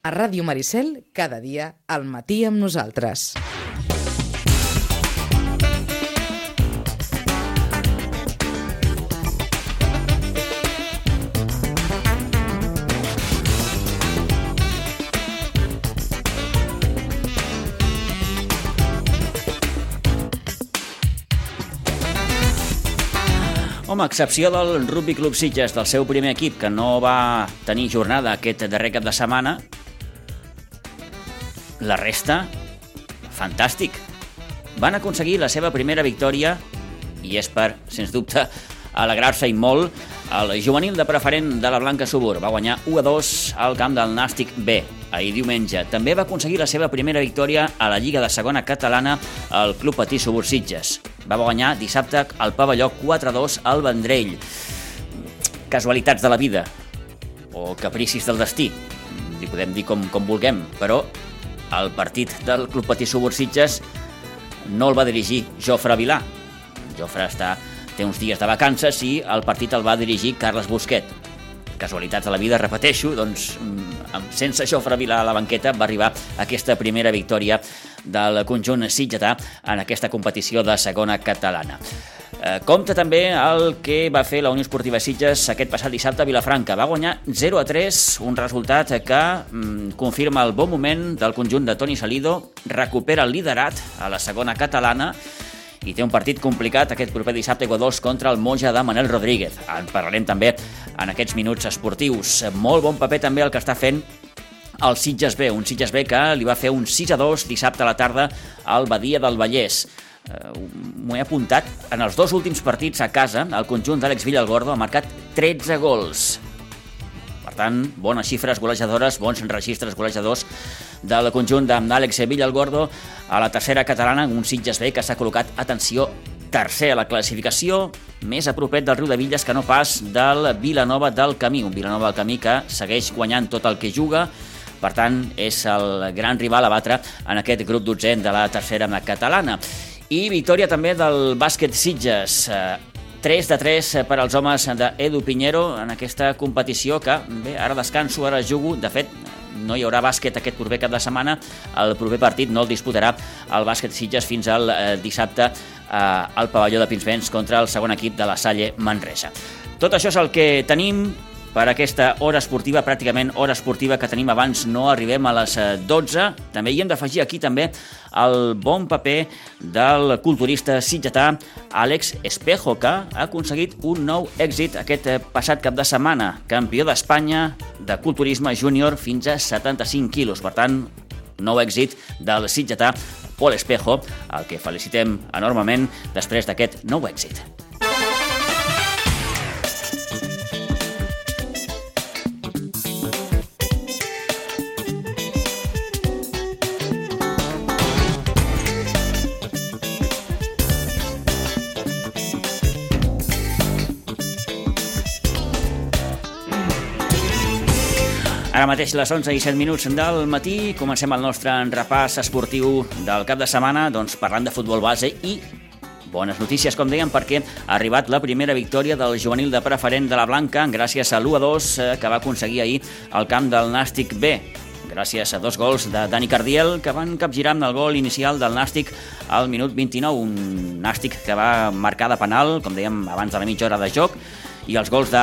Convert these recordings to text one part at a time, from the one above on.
A Ràdio Maricel, cada dia, al matí amb nosaltres. Home, excepció del Rugby Club Sitges, del seu primer equip, que no va tenir jornada aquest darrer cap de setmana, la resta, fantàstic. Van aconseguir la seva primera victòria i és per, sens dubte, alegrar-se i molt. El juvenil de preferent de la Blanca Subur va guanyar 1 a 2 al camp del Nàstic B ahir diumenge. També va aconseguir la seva primera victòria a la Lliga de Segona Catalana al Club Patí Subur Sitges va guanyar dissabte al pavelló 4-2 al Vendrell. Casualitats de la vida, o capricis del destí, li podem dir com, com vulguem, però el partit del Club Patí Subursitges no el va dirigir Jofre Vilà. Jofre està, té uns dies de vacances i el partit el va dirigir Carles Busquet. Casualitats de la vida, repeteixo, doncs mm, sense Jofre Vilà a la banqueta va arribar aquesta primera victòria del conjunt sitgetà en aquesta competició de segona catalana. Eh, compta també el que va fer la Unió Esportiva Sitges aquest passat dissabte a Vilafranca. Va guanyar 0 a 3, un resultat que mm, confirma el bon moment del conjunt de Toni Salido, recupera el liderat a la segona catalana i té un partit complicat aquest proper dissabte a 2 contra el Moja de Manel Rodríguez. En parlarem també en aquests minuts esportius. Molt bon paper també el que està fent el Sitges B, un Sitges B que li va fer un 6 a 2 dissabte a la tarda al Badia del Vallès. Uh, M'ho he apuntat. En els dos últims partits a casa, el conjunt d'Àlex Villalgordo ha marcat 13 gols. Per tant, bones xifres golejadores, bons registres golejadors del conjunt d'Àlex Villalgordo a la tercera catalana, un Sitges B que s'ha col·locat, atenció, tercer a la classificació, més a propet del Riu de Villes que no pas del Vilanova del Camí, un Vilanova del Camí que segueix guanyant tot el que juga, per tant, és el gran rival a batre en aquest grup dotzè de la tercera catalana. I victòria també del bàsquet Sitges. 3 de 3 per als homes d'Edu Pinheiro en aquesta competició que, bé, ara descanso, ara jugo. De fet, no hi haurà bàsquet aquest proper cap de setmana. El proper partit no el disputarà el bàsquet Sitges fins al eh, dissabte eh, al pavelló de Pinsbens contra el segon equip de la Salle Manresa. Tot això és el que tenim per aquesta hora esportiva, pràcticament hora esportiva que tenim abans, no arribem a les 12. Eh, també hi hem d'afegir aquí també el bon paper del culturista sitgetà Àlex Espejo, que ha aconseguit un nou èxit aquest eh, passat cap de setmana. Campió d'Espanya de culturisme júnior fins a 75 quilos. Per tant, nou èxit del sitgetà Pol Espejo, el que felicitem enormement després d'aquest nou èxit. Ara mateix les 11 i 7 minuts del matí. Comencem el nostre repàs esportiu del cap de setmana. Doncs, parlant de futbol base i bones notícies, com dèiem, perquè ha arribat la primera victòria del juvenil de preferent de la Blanca gràcies a l'1-2 eh, que va aconseguir ahir al camp del Nàstic B. Gràcies a dos gols de Dani Cardiel que van capgirar amb el gol inicial del Nàstic al minut 29, un Nàstic que va marcar de penal, com dèiem, abans de la mitja hora de joc i els gols de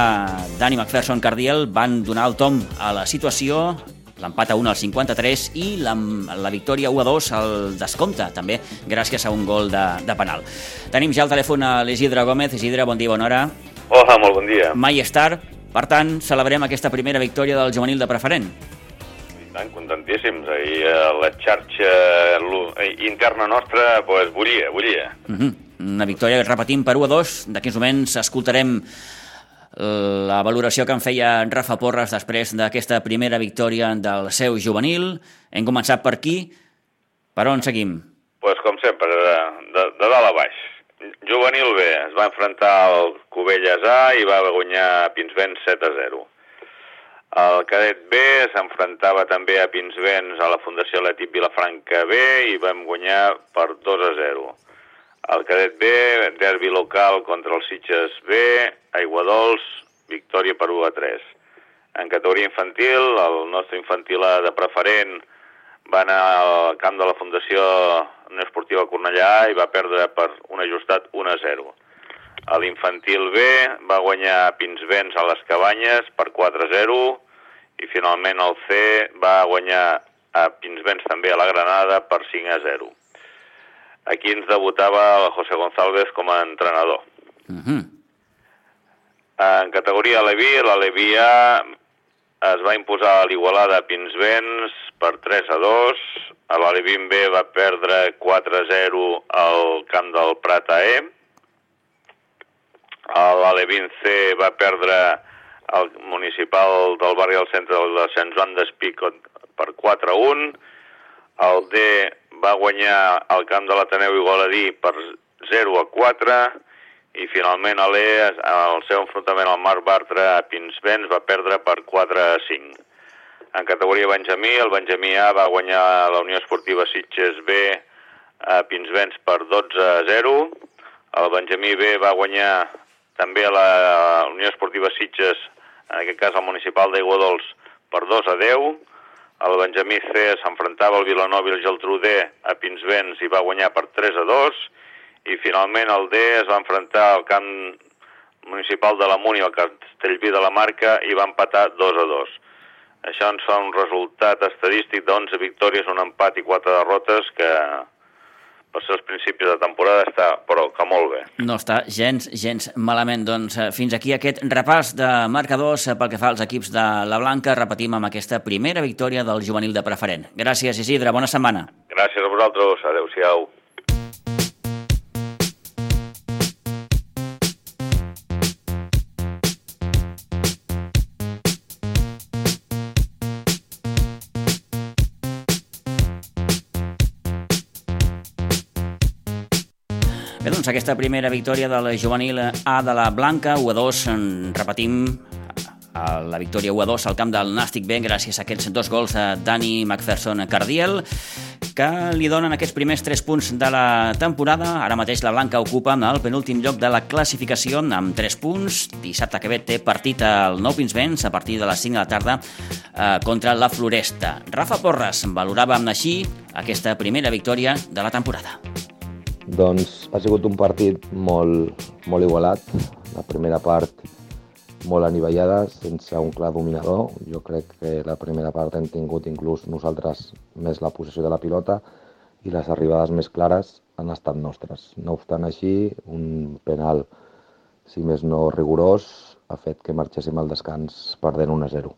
Dani McPherson Cardiel van donar el tom a la situació l'empat a 1 al 53 i la, la victòria 1 a 2 al descompte, també gràcies a un gol de, de penal. Tenim ja al telèfon a l'Isidre Gómez. Isidre, bon dia, bona hora. Hola, molt bon dia. Mai és tard, per tant, celebrem aquesta primera victòria del juvenil de preferent. I tant, contentíssims. Ahir eh, la xarxa eh, interna nostra pues, bullia, bullia. Uh mhm. -huh. Una victòria, repetim, per 1 a 2. D'aquí uns moments escoltarem la valoració que en feia Rafa Porres després d'aquesta primera victòria del seu juvenil. Hem començat per aquí. Per on seguim? pues com sempre, de, de, de dalt a baix. Juvenil B es va enfrontar al Cubelles A i va guanyar Pinsbens 7 a 0. El cadet B s'enfrontava també a Pinsbens a la Fundació Letit Vilafranca B i vam guanyar per 2 a 0. El cadet B, derbi local contra el Sitges B, Aiguadols, victòria per 1 a 3. En categoria infantil, el nostre infantil A de preferent va anar al camp de la Fundació Unió Esportiva Cornellà i va perdre per un ajustat 1 a 0. A l'infantil B va guanyar Pinsbens a les Cabanyes per 4 a 0 i finalment el C va guanyar a Pinsbens també a la Granada per 5 a 0. Aquí ens debutava el José González com a entrenador. Uh -huh. En categoria Leví, la Levia es va imposar a l'Igualada Pinsbens per 3 a 2. A l'Alevin B va perdre 4 a 0 al camp del Prat AE. A l'Alevin C va perdre el municipal del barri del centre de Sant Joan d'Espí per 4 a 1. El D va guanyar el camp de l'Ateneu Igualadí per 0 a 4 i finalment l'E, en el seu enfrontament al Marc Bartra a Pinsbens, va perdre per 4 a 5. En categoria Benjamí, el Benjamí A va guanyar la Unió Esportiva Sitges B a Pinsbens per 12 a 0. El Benjamí B va guanyar també a la Unió Esportiva Sitges, en aquest cas el municipal d'Aiguadols, per 2 a 10. El Benjamí C s'enfrontava al Vilanova i el Geltrú D a Pinsbens i va guanyar per 3 a 2 i finalment el D es va enfrontar al camp municipal de la Múnia, al Castellví de la Marca, i va empatar 2 a 2. Això ens fa un resultat estadístic d'11 victòries, un empat i 4 derrotes que els principis de temporada està, però que molt bé. No està gens, gens malament. Doncs eh, fins aquí aquest repàs de marcadors pel que fa als equips de la Blanca. Repetim amb aquesta primera victòria del juvenil de preferent. Gràcies, Isidre. Bona setmana. Gràcies a vosaltres. Adéu-siau. Bé, doncs aquesta primera victòria del juvenil A de la Blanca, 1 a 2, en repetim la victòria 1 a 2 al camp del Nàstic B gràcies a aquests dos gols de Dani McPherson Cardiel que li donen aquests primers 3 punts de la temporada. Ara mateix la Blanca ocupa el penúltim lloc de la classificació amb 3 punts. Dissabte que ve té partit al Nou Pinsbens a partir de les 5 de la tarda eh, contra la Floresta. Rafa Porres valorava així aquesta primera victòria de la temporada. Doncs ha sigut un partit molt, molt igualat. La primera part molt anivellada, sense un clar dominador. Jo crec que la primera part hem tingut inclús nosaltres més la possessió de la pilota i les arribades més clares han estat nostres. No obstant així, un penal, si més no rigorós, ha fet que marxéssim al descans perdent 1 a 0.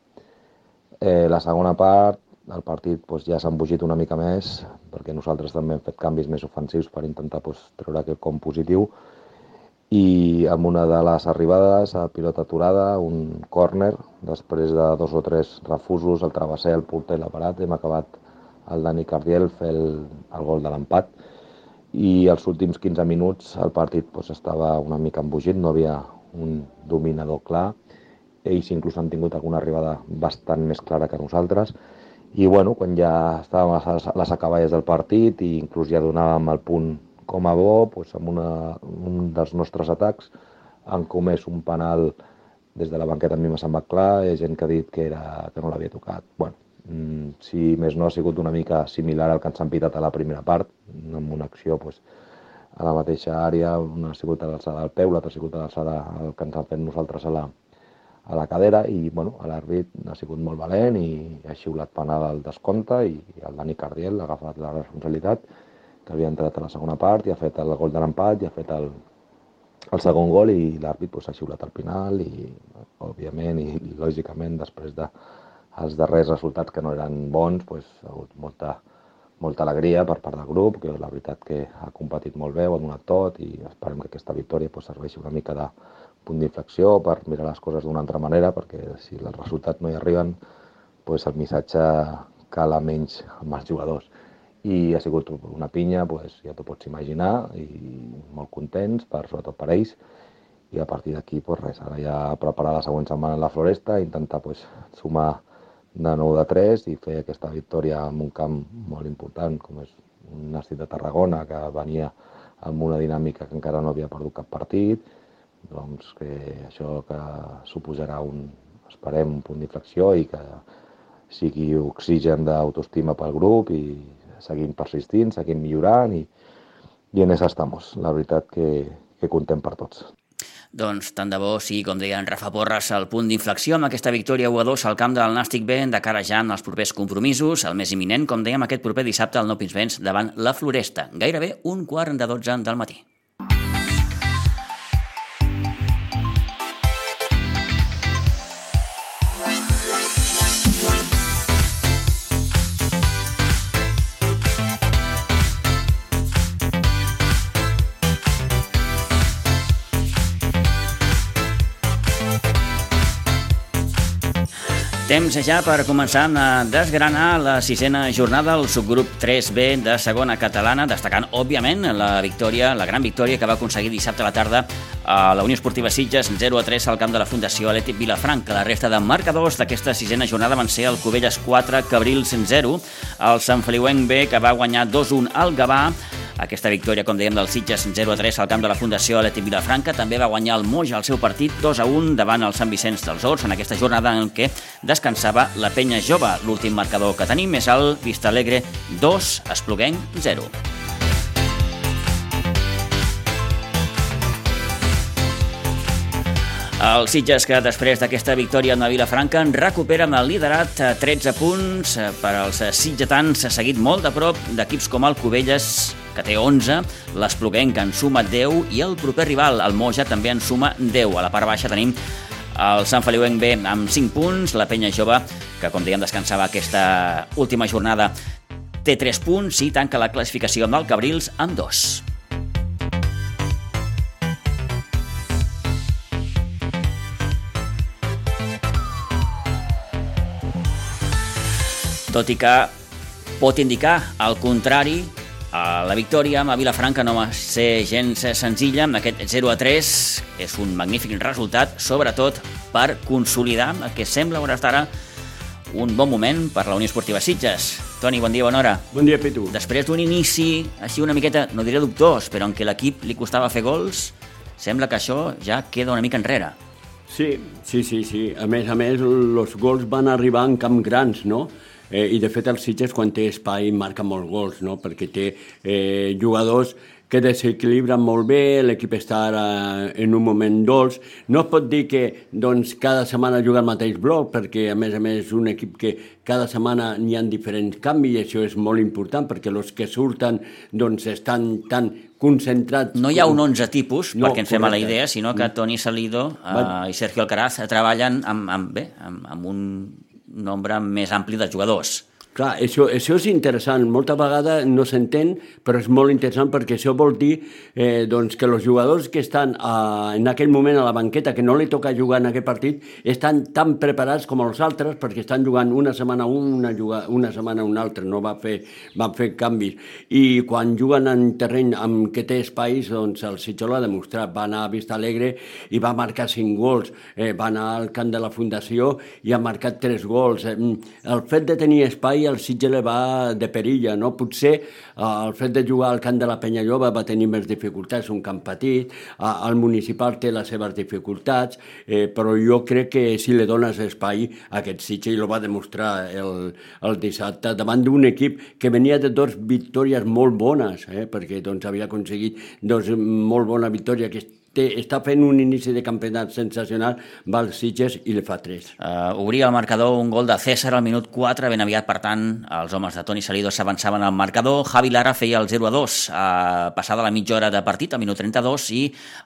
Eh, la segona part, el partit doncs, ja s'ha embogit una mica més, perquè nosaltres també hem fet canvis més ofensius per intentar doncs, treure aquest com positiu, i amb una de les arribades a pilota aturada, un córner, després de dos o tres refusos, el travesser, el porter i la parat, hem acabat el Dani Cardiel fer el, el gol de l'empat. I els últims 15 minuts el partit doncs, estava una mica embogit, no havia un dominador clar, ells inclús han tingut alguna arribada bastant més clara que nosaltres i bueno, quan ja estàvem a les, acaballes del partit i inclús ja donàvem el punt com a bo, doncs, amb una, un dels nostres atacs han comès un penal des de la banqueta a mi m'ha semblat clar, hi ha gent que ha dit que, era, que no l'havia tocat. Bueno, mm, si més no ha sigut una mica similar al que ens han pitat a la primera part, amb una acció doncs, a la mateixa àrea, una ha sigut a l'alçada del peu, l'altra ha sigut a l'alçada del que ens han fet nosaltres a la, a la cadera i bueno, l'àrbit ha sigut molt valent i ha xiulat penal al descompte i el Dani Cardiel ha agafat la responsabilitat que havia entrat a la segona part i ha fet el gol de l'empat i ha fet el, el segon gol i l'àrbit pues, ha xiulat al final i, òbviament, i, lògicament, després de els darrers resultats que no eren bons, pues, ha hagut molta, molta alegria per part del grup, que la veritat que ha competit molt bé, ho ha donat tot i esperem que aquesta victòria pues, serveixi una mica de punt d'inflexió per mirar les coses d'una altra manera, perquè si els resultats no hi arriben, pues, el missatge cala menys amb els jugadors. I ha sigut una pinya, pues, ja t'ho pots imaginar, i molt contents, per, sobretot per ells, i a partir d'aquí, pues, res, ara ja preparar la següent setmana en la Floresta, intentar pues, sumar de 9 de 3 i fer aquesta victòria en un camp molt important, com és un Nàstic de Tarragona, que venia amb una dinàmica que encara no havia perdut cap partit, doncs que això que suposarà un esperem un punt d'inflexió i que sigui oxigen d'autoestima pel grup i seguim persistint, seguim millorant i, i en això estem. La veritat que, que contem per tots. Doncs tant de bo sigui, com deia en Rafa Porres, el punt d'inflexió amb aquesta victòria 1-2 al camp del Nàstic B de cara ja als propers compromisos, el més imminent, com dèiem, aquest proper dissabte al No Pinsbens davant la Floresta, gairebé un quart de 12 del matí. Temps ja per començar a desgranar la sisena jornada al subgrup 3B de segona catalana, destacant, òbviament, la victòria, la gran victòria que va aconseguir dissabte a la tarda a la Unió Esportiva Sitges 0 a 3 al camp de la Fundació Atlètic Vilafranca. La resta de marcadors d'aquesta sisena jornada van ser el Cubelles 4, Cabrils 0, el Sant Feliuenc B, que va guanyar 2-1 al Gavà, aquesta victòria, com dèiem, del Sitges 0-3 al camp de la Fundació Atlètic Vilafranca també va guanyar el Moja al seu partit 2-1 davant el Sant Vicenç dels Horts en aquesta jornada en què descansava la penya jove. L'últim marcador que tenim és el Vista Alegre 2, Espluguenc 0. El Sitges, que després d'aquesta victòria en la Vilafranca, en recupera amb el liderat 13 punts per als sitgetans, seguit molt de prop d'equips com el Cubelles, que té 11, l'Espluguenc en suma 10 i el proper rival, el Moja, també en suma 10. A la part baixa tenim el Sant Feliuenc B amb 5 punts, la penya jove, que com dèiem descansava aquesta última jornada, té 3 punts i tanca la classificació amb el Cabrils amb 2. Tot i que pot indicar el contrari, la victòria amb a Vilafranca no va ser gens senzilla, amb aquest 0 a 3 és un magnífic resultat, sobretot per consolidar el que sembla hores d'ara un bon moment per la Unió Esportiva Sitges. Toni, bon dia, bona hora. Bon dia, Pitu. Després d'un inici així una miqueta, no diré dubtós, però en què l'equip li costava fer gols, sembla que això ja queda una mica enrere. Sí, sí, sí, sí. A més a més, els gols van arribar en camp grans, no? Eh, I de fet el Sitges quan té espai marca molts gols, no? perquè té eh, jugadors que desequilibren molt bé, l'equip està ara en un moment dolç. No es pot dir que doncs, cada setmana juga el mateix bloc, perquè a més a més és un equip que cada setmana n'hi ha diferents canvis i això és molt important perquè els que surten doncs, estan tan concentrats... No hi ha un 11 tipus, no, perquè ens fem a la idea, sinó que Toni Salido eh, i Sergio Alcaraz treballen amb, amb, bé, amb, amb un nombre més ampli de jugadors. Clar, això, això és interessant. Molta vegada no s'entén, però és molt interessant perquè això vol dir eh, doncs que els jugadors que estan a, en aquell moment a la banqueta, que no li toca jugar en aquest partit, estan tan preparats com els altres perquè estan jugant una setmana un, una, una setmana un altre, no va fer, van fer canvis. I quan juguen en terreny amb què té espais, doncs el Sitxol ha demostrat. Va anar a Vista Alegre i va marcar cinc gols. Eh, va anar al camp de la Fundació i ha marcat tres gols. Eh, el fet de tenir espai el Sitges va de perilla, no? Potser eh, el fet de jugar al camp de la Penya Lloba va tenir més dificultats, un camp petit, eh, el municipal té les seves dificultats, eh, però jo crec que si li dones espai a aquest Sitges, i ho va demostrar el, el dissabte, davant d'un equip que venia de dues victòries molt bones, eh, perquè doncs, havia aconseguit dos molt bona victòria que té, està fent un inici de campionat sensacional, va als Sitges i li fa 3. Uh, obria el marcador un gol de César al minut 4, ben aviat, per tant, els homes de Toni Salido s'avançaven al marcador. Javi Lara feia el 0 a 2, uh, passada la mitja hora de partit, al minut 32, i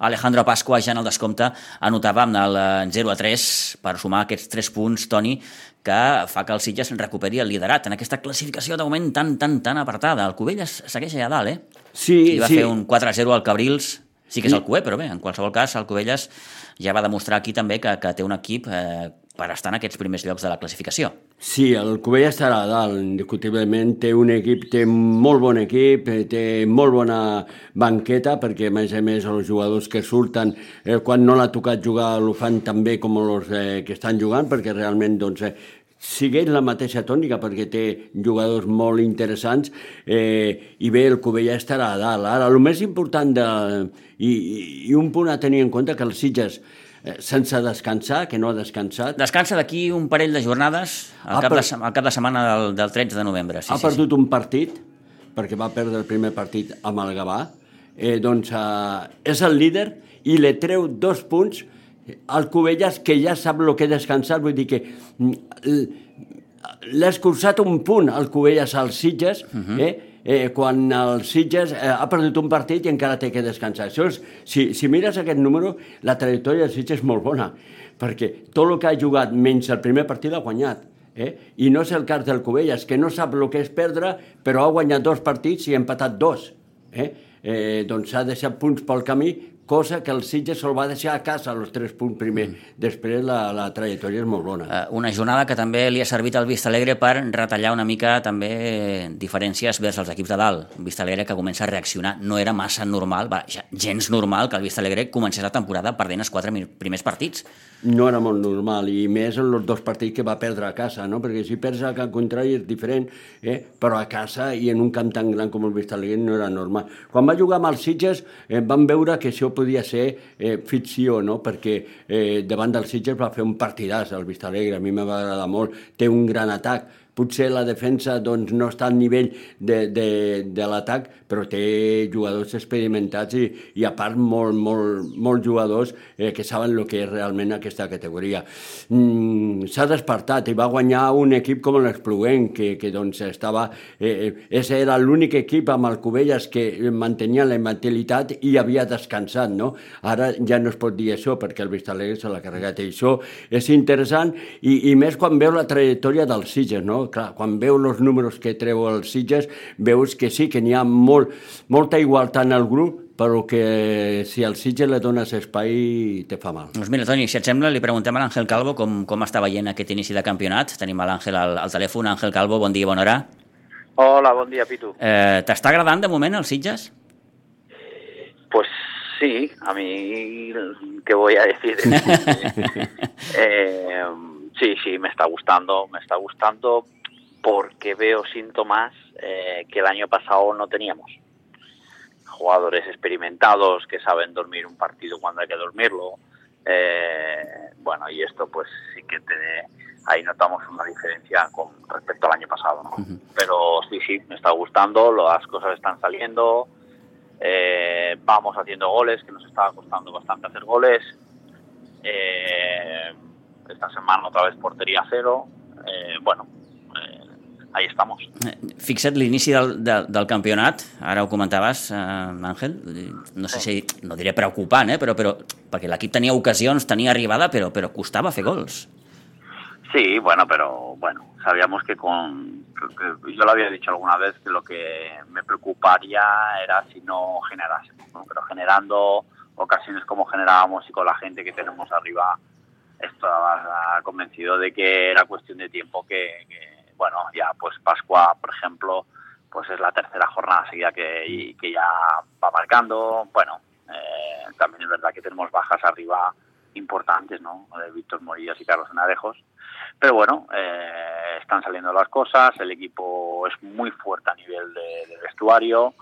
Alejandro Pasqua ja en el descompte anotava amb el 0 a 3 per sumar aquests 3 punts, Toni, que fa que el Sitges recuperi el liderat en aquesta classificació de moment tan, tan, tan apartada. El Covelles segueix allà dalt, eh? Sí, I va sí. fer un 4-0 al Cabrils, Sí que és el QE, però bé, en qualsevol cas, el Covelles ja va demostrar aquí també que, que té un equip eh, per estar en aquests primers llocs de la classificació. Sí, el Covelles estarà a dalt, indiscutiblement. Té un equip, té molt bon equip, eh, té molt bona banqueta, perquè a més a més els jugadors que surten, eh, quan no l'ha tocat jugar, ho fan també com els eh, que estan jugant, perquè realment doncs, eh, sigués la mateixa tònica perquè té jugadors molt interessants eh, i bé, el Covella estarà a dalt. Ara, el més important de, i, i un punt a tenir en compte que els Sitges eh, sense descansar, que no ha descansat. Descansa d'aquí un parell de jornades al, cap, per- de, al cap de setmana del, del 13 de novembre. Sí, ha sí, perdut un partit, perquè va perdre el primer partit amb el Gavà, eh, doncs eh, és el líder i li treu dos punts al Covelles, que ja sap el que he descansat, vull dir que mm, l'ha escurçat un punt al Covelles als Sitges, eh? Eh, quan el Sitges eh, ha perdut un partit i encara té que descansar. Això és, si, si mires aquest número, la trajectòria del Sitges és molt bona, perquè tot el que ha jugat menys el primer partit ha guanyat. Eh? I no és el cas del Covelles, que no sap el que és perdre, però ha guanyat dos partits i ha empatat dos. Eh? Eh, doncs ha deixat punts pel camí, cosa que el Sitges se'l va deixar a casa, els tres punts primer. Després la, la trajectòria és molt bona. Eh, Una jornada que també li ha servit al Vista Alegre per retallar una mica també diferències vers els equips de dalt. Un Vista Alegre que comença a reaccionar. No era massa normal, va, ja, gens normal que el Vista Alegre comencés la temporada perdent els quatre primers partits. No era molt normal, i més en els dos partits que va perdre a casa, no? perquè si perds a camp contrari és diferent, eh? però a casa i en un camp tan gran com el Vista Alegre no era normal. Quan va jugar amb els Sitges eh, vam veure que això podia ser eh, ficció, no? perquè eh, davant dels Sitges va fer un partidàs el Vista Alegre, a mi m'ha agradat molt, té un gran atac, potser la defensa doncs, no està al nivell de, de, de l'atac, però té jugadors experimentats i, i a part molt, molt, molt jugadors eh, que saben el que és realment aquesta categoria. Mm, S'ha despertat i va guanyar un equip com l'Espluent, que, que doncs estava... Eh, eh, ese era l'únic equip amb el Cubelles que mantenia la mentalitat i havia descansat, no? Ara ja no es pot dir això perquè el Vistalegre se l'ha carregat i això és interessant i, i més quan veu la trajectòria dels Sitges, no? Clar, quan veu els números que treu els Sitges, veus que sí, que n'hi ha molt, molta igualtat en el grup, però que si al Sitges le dones espai te fa mal. Doncs mira, Toni, si et sembla, li preguntem a l'Àngel Calvo com, com està veient aquest inici de campionat. Tenim a l'Àngel al, al telèfon. Àngel Calvo, bon dia, bona hora. Hola, bon dia, Pitu. Eh, T'està agradant de moment el Sitges? Pues sí, a mí, ¿qué voy a decir? Eh, sí, sí, me está gustando, me está gustando porque veo síntomas eh, que el año pasado no teníamos. Jugadores experimentados que saben dormir un partido cuando hay que dormirlo. Eh, bueno, y esto pues sí que te, ahí notamos una diferencia con respecto al año pasado. ¿no? Pero sí, sí, me está gustando, las cosas están saliendo. Eh, vamos haciendo goles, que nos estaba costando bastante hacer goles. Eh, esta semana otra vez portería cero. Eh, bueno, eh, ahí estamos. Eh, Fixa't l'inici del, del, del campionat, ara ho comentaves, eh, Àngel, no sé si, no diré preocupant, eh, però, però perquè l'equip tenia ocasions, tenia arribada, però, però costava fer gols. Sí, bueno, pero bueno, sabíamos que con. que yo lo había dicho alguna vez que lo que me preocuparía era si no generásemos, ¿no? Pero generando ocasiones como generábamos y con la gente que tenemos arriba, estaba convencido de que era cuestión de tiempo que, bueno, ya pues Pascua, por ejemplo, pues es la tercera jornada seguida que, que ya va marcando. Bueno, eh, también es verdad que tenemos bajas arriba importantes, ¿no? De Víctor Morillas y Carlos Enarejos. Pero bueno, eh, están saliendo las cosas, el equipo es muy fuerte a nivel de, vestuario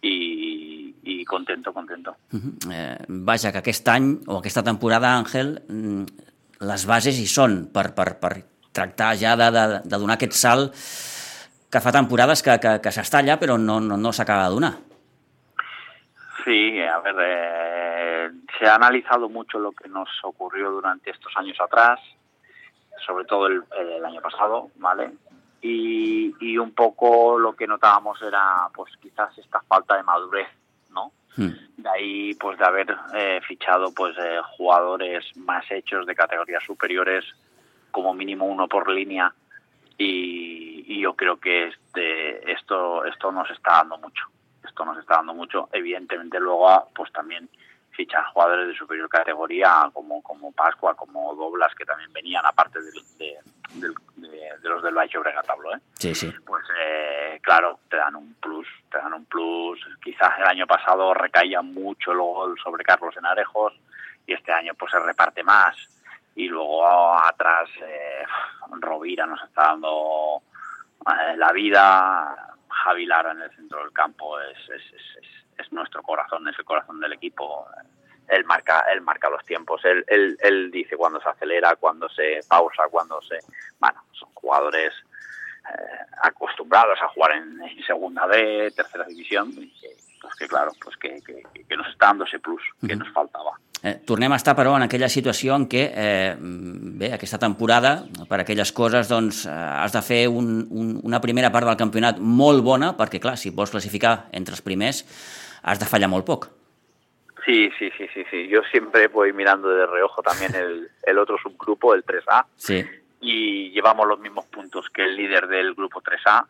y, y contento, contento. Uh -huh. eh, vaja, que aquest any, o aquesta temporada, Àngel, mm, les bases hi són per, per, per tractar ja de, de, de donar aquest salt que fa temporades que, que, que s'està allà però no, no, no s'acaba de donar. Sí, a ver, eh, se ha analizado mucho lo que nos ocurrió durante estos años atrás, sobre todo el, año pasado, ¿vale? Y, un poco lo que notábamos era, pues quizás esta falta de madurez. De ahí, pues de haber eh, fichado, pues eh, jugadores más hechos de categorías superiores, como mínimo uno por línea, y, y yo creo que este, esto, esto nos está dando mucho esto nos está dando mucho. Evidentemente luego pues también fichar jugadores de superior categoría como como Pascua, como Doblas que también venían aparte de, de, de, de, de los del Baixo Bregatablo, ¿eh? Sí, sí. Pues eh, claro, te dan un plus, te dan un plus. Quizás el año pasado recaía mucho el gol sobre Carlos Enarejos y este año pues se reparte más. Y luego atrás eh, Rovira nos está dando eh, la vida, Javi Lara en el centro del campo es, es, es, es, nuestro corazón, es el corazón del equipo. él marca, él marca los tiempos, él, él, él dice cuando se acelera, cuando se pausa, cuando se... Bueno, son jugadores eh, acostumbrados a jugar en, segunda B, tercera división, pues que claro, pues que, que, que nos está dando ese plus que nos faltava. Eh, tornem a estar, però, en aquella situació en què, eh, bé, aquesta temporada, per aquelles coses, doncs, eh, has de fer un, un, una primera part del campionat molt bona, perquè, clar, si vols classificar entre els primers, has de fallar molt poc. Sí, sí, sí, sí, sí. Yo siempre voy mirando de reojo también el, el otro subgrupo, el 3A, Sí. y llevamos los mismos puntos que el líder del grupo 3A.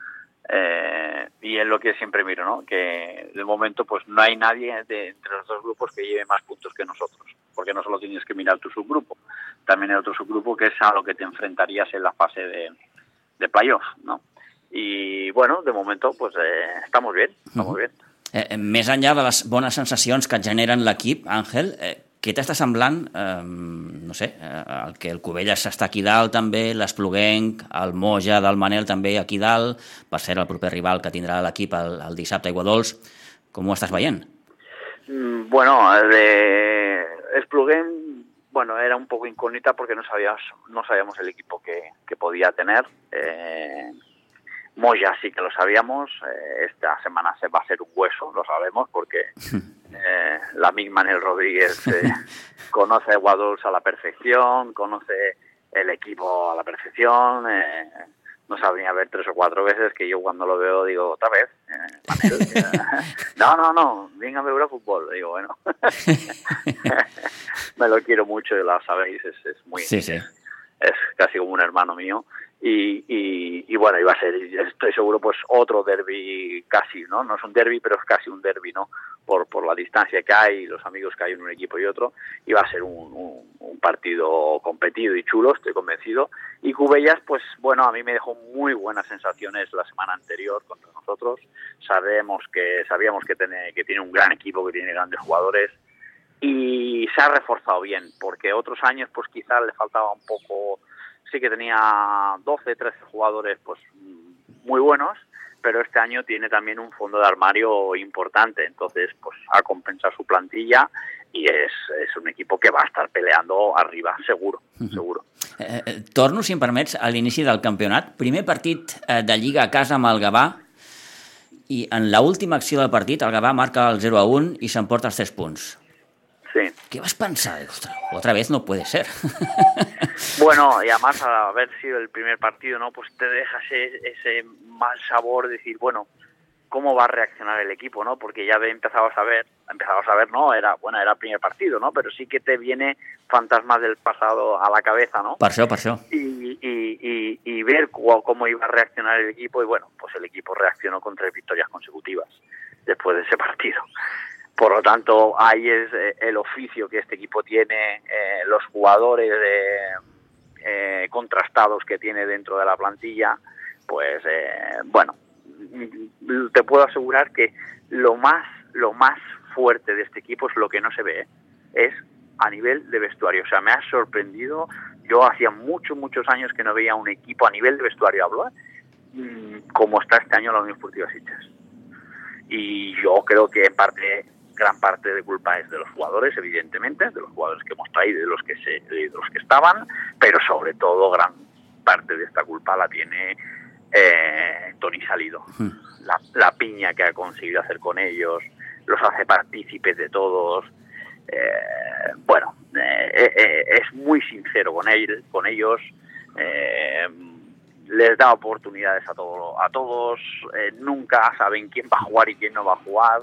Eh, y es lo que siempre miro, ¿no? Que de momento pues no hay nadie de, entre los dos grupos que lleve más puntos que nosotros, porque no solo tienes que mirar tu subgrupo, también hay otro subgrupo que es a lo que te enfrentarías en la fase de, de playoff, ¿no? Y bueno, de momento pues eh, estamos bien, estamos Ujú. bien. Eh, eh, més enllà de les bones sensacions que et generen l'equip, Àngel, eh, què t'està semblant, eh, no sé, eh, el que el Covelles està aquí dalt també, l'Espluguenc, el Moja del Manel també aquí dalt, per ser el proper rival que tindrà l'equip el, el dissabte a Iguadols, com ho estàs veient? Mm, Bueno, de Espluguén, bueno, era un poco incógnita porque no sabíamos, no sabíamos el equipo que, que podía tener. Eh, Moya sí que lo sabíamos. eh, esta semana se va a ser un hueso, lo sabemos, porque eh, la misma Manel Rodríguez eh, conoce a Guadols a la perfección, conoce el equipo a la perfección. eh, nos ha venido a ver tres o cuatro veces que yo cuando lo veo digo, otra vez, eh, eh, no, no, no, venga a ver a fútbol. Digo, bueno, me lo quiero mucho, lo sabéis, es, es muy, Sí, sí. Es casi como un hermano mío. Y, y, bueno, iba a ser, estoy seguro, pues otro derby casi, ¿no? No es un derby, pero es casi un derby, ¿no? Por, por la distancia que hay los amigos que hay en un equipo y otro. Iba a ser un partido competido y chulo, estoy convencido. Y Cubellas, pues bueno, a mí me dejó muy buenas sensaciones la semana anterior contra nosotros. Sabemos que, sabíamos que tiene, que tiene un gran equipo, que tiene grandes jugadores y se ha reforzado bien, porque otros años pues quizás le faltaba un poco, sí que tenía 12, 13 jugadores pues muy buenos, pero este año tiene también un fondo de armario importante, entonces pues ha compensado su plantilla y es, es un equipo que va a estar peleando arriba, seguro, seguro. Eh, eh, torno, si em permets, a l'inici del campionat. Primer partit eh, de Lliga a casa amb el Gavà i en la última acció del partit el Gavà marca el 0 a 1 i s'emporta els 3 punts. Sí. ¿Qué vas a pensar? Ostras, otra vez no puede ser. Bueno, y además al haber sido el primer partido, ¿no? Pues te deja ese, ese mal sabor de decir, bueno, ¿cómo va a reaccionar el equipo, no? Porque ya empezabas a ver, empezabas a ver, no, era, bueno, era el primer partido, ¿no? Pero sí que te viene fantasmas del pasado a la cabeza, ¿no? per això. y, y, y, y ver cómo iba a reaccionar el equipo y bueno, pues el equipo reaccionó con tres victorias consecutivas después de ese partido. Por lo tanto, ahí es eh, el oficio que este equipo tiene, eh, los jugadores eh, eh, contrastados que tiene dentro de la plantilla, pues bueno, te puedo asegurar que lo más, lo más fuerte de este equipo es lo que no se ve, es a nivel de vestuario. O sea, me ha sorprendido. Yo hacía muchos, muchos años que no veía un equipo a nivel de vestuario, hablo, ¿eh? Mm, como está este año la Unión Esportiva Sitges. Y yo creo que en parte, gran parte de culpa es de los jugadores, evidentemente, de los jugadores que hemos traído y de los que se, de los que estaban, pero sobre todo gran parte de esta culpa la tiene eh, Tony Salido. La, la piña que ha conseguido hacer con ellos, los hace partícipes de todos. Eh, bueno, eh, eh, es muy sincero con, él, con ellos. eh, les da oportunidades a, todo, a todos. eh, nunca saben quién va a jugar y quién no va a jugar.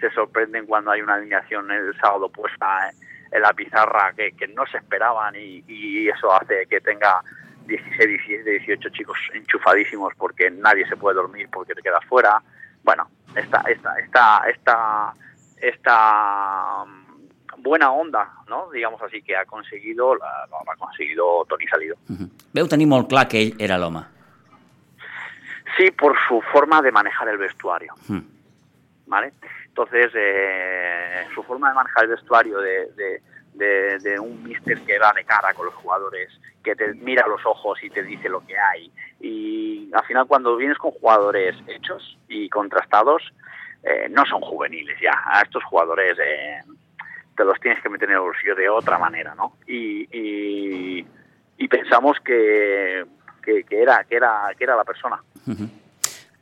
Se sorprenden cuando hay una alineación el sábado puesta en la pizarra que, que no se esperaban y, y eso hace que tenga 16, 17, 18 chicos enchufadísimos porque nadie se puede dormir porque te quedas fuera. Bueno, esta, esta, esta, esta, esta mm, buena onda, ¿no? digamos así, que ha conseguido, la, la ha conseguido Tony Salido. Mhm. Veu tenir molt clar que ell era l'home. Sí, por su forma de manejar el vestuario. ¿vale? Entonces, eh, su forma de manejar el vestuario de, un mister que va de cara con los jugadores, que te mira los ojos y te dice lo que hay. Y al final, cuando vienes con jugadores hechos y contrastados, eh, no son juveniles ya. A estos jugadores eh, te los tienes que meter en el bolsillo de otra manera, ¿no? Y, y, pensamos que, que, era, que, era, que era la persona. -huh.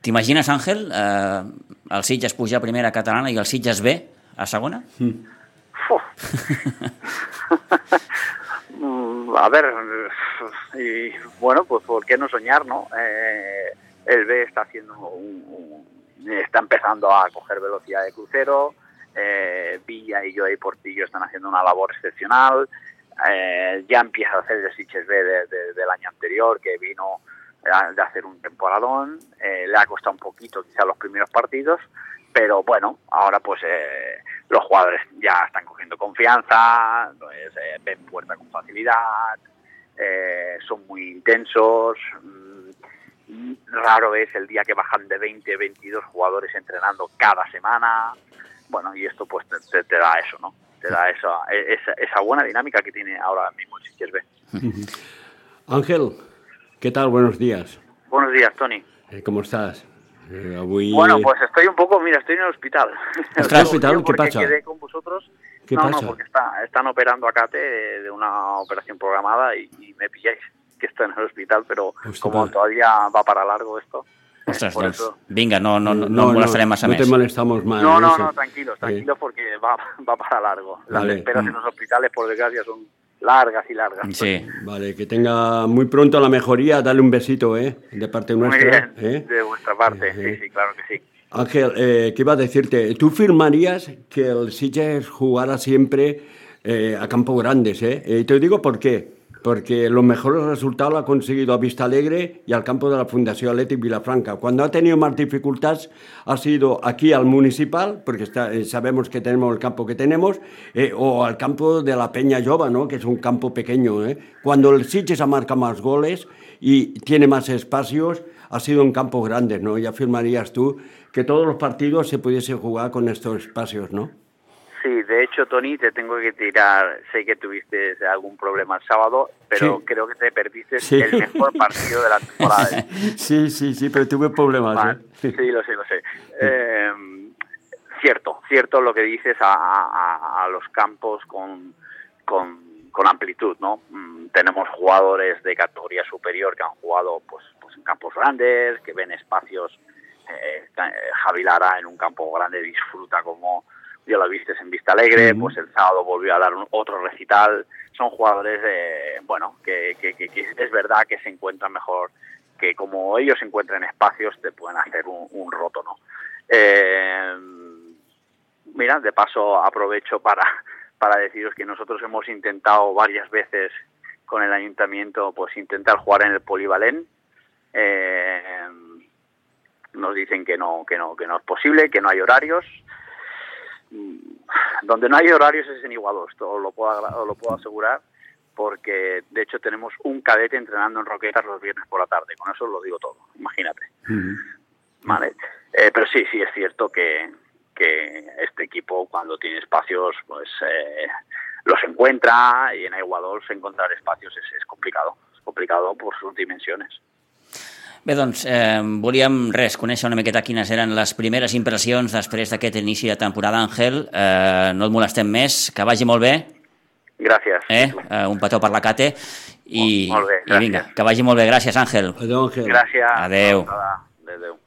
T'imagines, Àngel, eh, el Sitges pujar a primera catalana i el Sitges B a segona? Mm. a ver, y bueno, pues ¿por qué no soñar, no? Eh, el B está haciendo un, un, está empezando a coger velocidad de crucero, eh, Villa y Joey Portillo están haciendo una labor excepcional, eh, ya empieza a hacer el Sitges B de, de, del año anterior, que vino de hacer un temporadón, eh, le ha costado un poquito quizá los primeros partidos, pero bueno, ahora pues eh, los jugadores ya están cogiendo confianza, pues, eh, ven puerta con facilidad, eh, son muy intensos, mm, raro es el día que bajan de 20, 22 jugadores entrenando cada semana, bueno, y esto pues te, te, da eso, ¿no? Te da esa, esa, esa, buena dinámica que tiene ahora mismo el Sitges B. Ángel, ¿qué tal? Buenos días. Buenos días, Tony. Eh, ¿Cómo estás? Eh, avui... Bueno, pues estoy un poco, mira, estoy en el hospital. ¿Estás en el hospital? ¿Qué pasa? quedé con vosotros. ¿Qué no, pasa? no, porque está, están operando a Cate de una operación programada y, y me pilláis que estoy en el hospital, pero Hòstia, como todavía va para largo esto. Ostres, por eso- vinga, no, no, no, no, no molestarem massa no te molestamos más. No, no, eso. no, tranquilos, Eh, tranquilos porque va, va para largo. Las Vale. esperas Mm. en los hospitales, por desgracia, son largas y largas. Sí, Vale, que tenga muy pronto la mejoría. Dale un besito, ¿eh? De parte Muy nuestra. bien, ¿eh? de vuestra parte, Eh, sí, sí, claro que sí. Ángel, eh, ¿qué iba a decirte? ¿Tú firmarías que el Sitges jugara siempre eh, a campo grandes? Eh? Y te digo por qué. Porque los mejores resultados lo ha conseguido a Vista Alegre y al campo de la Fundación Athletic Vilafranca. Cuando ha tenido más dificultades ha sido aquí al municipal, porque eh, sabemos que tenemos el campo que tenemos, eh, o al campo de la Peña Lloba, ¿no? que es un campo pequeño. ¿eh? Cuando el Sitges ha marcado más goles y tiene más espacios, ha sido en campos grandes, ¿no? Ya afirmarías tú que todos los partidos se pudiese jugar con estos espacios, ¿no? Sí, de hecho, Tony, te tengo que tirar. Sé que tuviste algún problema el sábado, pero Sí. creo que te perdiste Sí. el mejor partido de la temporada. Sí, sí, sí, pero tuve problemas. Vale, ¿eh? Sí, lo sé, lo sé. Eh, cierto, cierto lo que dices a, a- a los campos con, con, con amplitud, ¿no? Mm, tenemos jugadores de categoría superior que han jugado pues, pues en campos grandes, que ven espacios. Eh, eh, Javi Lara en un campo grande disfruta como ya lo viste en Vista Alegre, pues el sábado volvió a dar un- otro recital. Son jugadores, eh, bueno, que, que- que- que es verdad que se encuentran mejor que como ellos se encuentran en espacios te pueden hacer un, un roto, ¿no? Eh, mira, de paso aprovecho para, para deciros que nosotros hemos intentado varias veces con el ayuntamiento pues intentar jugar en el polivalent. Eh, nos dicen que no, que no, que no es posible, que no hay horarios. Mm, Donde no hay horarios es en Iguados, os lo puedo, lo puedo asegurar, porque de hecho tenemos un cadete entrenando en Roquetas los viernes por la tarde, con eso lo digo todo, imagínate. Vale. Eh, pero sí, sí es cierto que, que este equipo cuando tiene espacios, pues eh, los encuentra y en Aiguadols encontrar espacios es, es complicado. Es complicado por sus dimensiones. Bé, doncs, eh, volíem, res, conèixer una miqueta quines eren les primeres impressions després d'aquest inici de temporada, Àngel. Eh, no et molestem més, que vagi molt bé, Gràcies. eh? eh un petó per la Cate, i, Molt bé, i vinga, gràcies. que vagi molt bé. Gràcies, Àngel. Adéu, Ángel. Gràcies. Adeu. Adéu.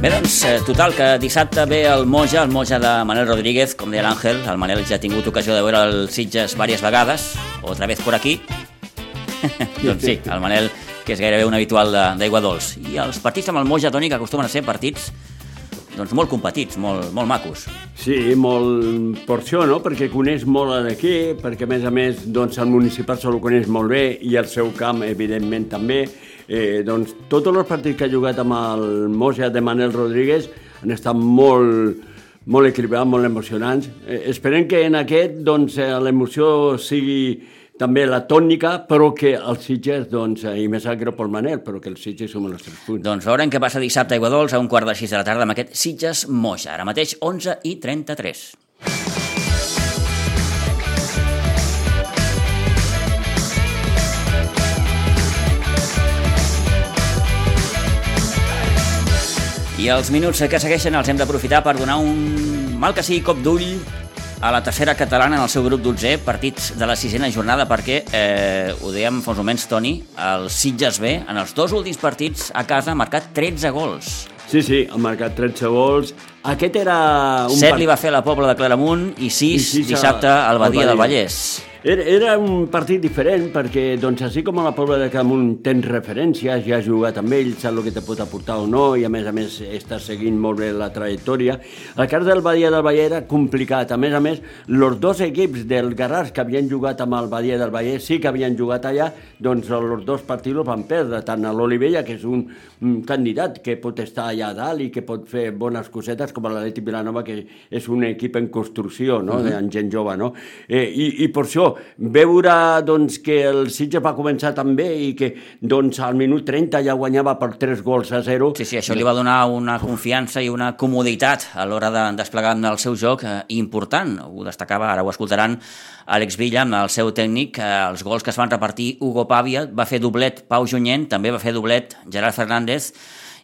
Bé, doncs, eh, total, que dissabte ve el Moja, el Moja de Manel Rodríguez, com deia l'Àngel. El Manel ja ha tingut ocasió de veure el Sitges diverses vegades, otra vez por aquí. doncs sí, el Manel, que és gairebé un habitual d'Aigua Dols. I els partits amb el Moja, Toni, que acostumen a ser partits doncs, molt competits, molt, molt macos. Sí, molt per això, no? Perquè coneix molt aquí, perquè a més a més doncs, el municipal se lo coneix molt bé i el seu camp, evidentment, també. Eh, doncs, tots els partits que ha jugat amb el Moja de Manel Rodríguez han estat molt, molt equilibrats, molt emocionants. Eh, esperem que en aquest doncs, eh, l'emoció sigui també la tònica, però que els Sitges, doncs, eh, i més sap greu pel Manel, però que els Sitges sumen els tres punts. Doncs veurem què passa dissabte a Aigua Dols a un quart de sis de la tarda amb aquest Sitges Moja. Ara mateix 11 i 33. Els minuts que segueixen els hem d'aprofitar per donar un mal que sigui cop d'ull a la tercera catalana en el seu grup 12, partits de la sisena jornada, perquè, eh, ho dèiem fa uns moments, Toni, el Sitges B, en els dos últims partits a casa, ha marcat 13 gols. Sí, sí, ha marcat 13 gols. Aquest era un... 7 li va fer la Pobla de Claramunt i 6 I sis a- dissabte al Badia al del Badia. Vallès. Era, era un partit diferent perquè, doncs, així com a la Pobla de Camunt tens referències, ja has jugat amb ell, saps el que te pot aportar o no, i a més a més estàs seguint molt bé la trajectòria. El cas del Badia del Vallès era complicat. A més a més, els dos equips del Garràs que havien jugat amb el Badia del Vallès sí que havien jugat allà, doncs els dos partits els van perdre, tant a l'Olivella, que és un, un candidat que pot estar allà a dalt i que pot fer bones cosetes, com l'Atlètic Vilanova, que és un equip en construcció, no?, uh -huh. amb gent jove, no? Eh, i, I per això, veure doncs, que el Sitges va començar tan bé i que doncs, al minut 30 ja guanyava per 3 gols a 0. Sí, sí, això li va donar una confiança i una comoditat a l'hora de desplegar el seu joc eh, important. Ho destacava, ara ho escoltaran, Àlex Villa amb el seu tècnic. Eh, els gols que es van repartir, Hugo Pàvia, va fer doblet Pau Junyent, també va fer doblet Gerard Fernández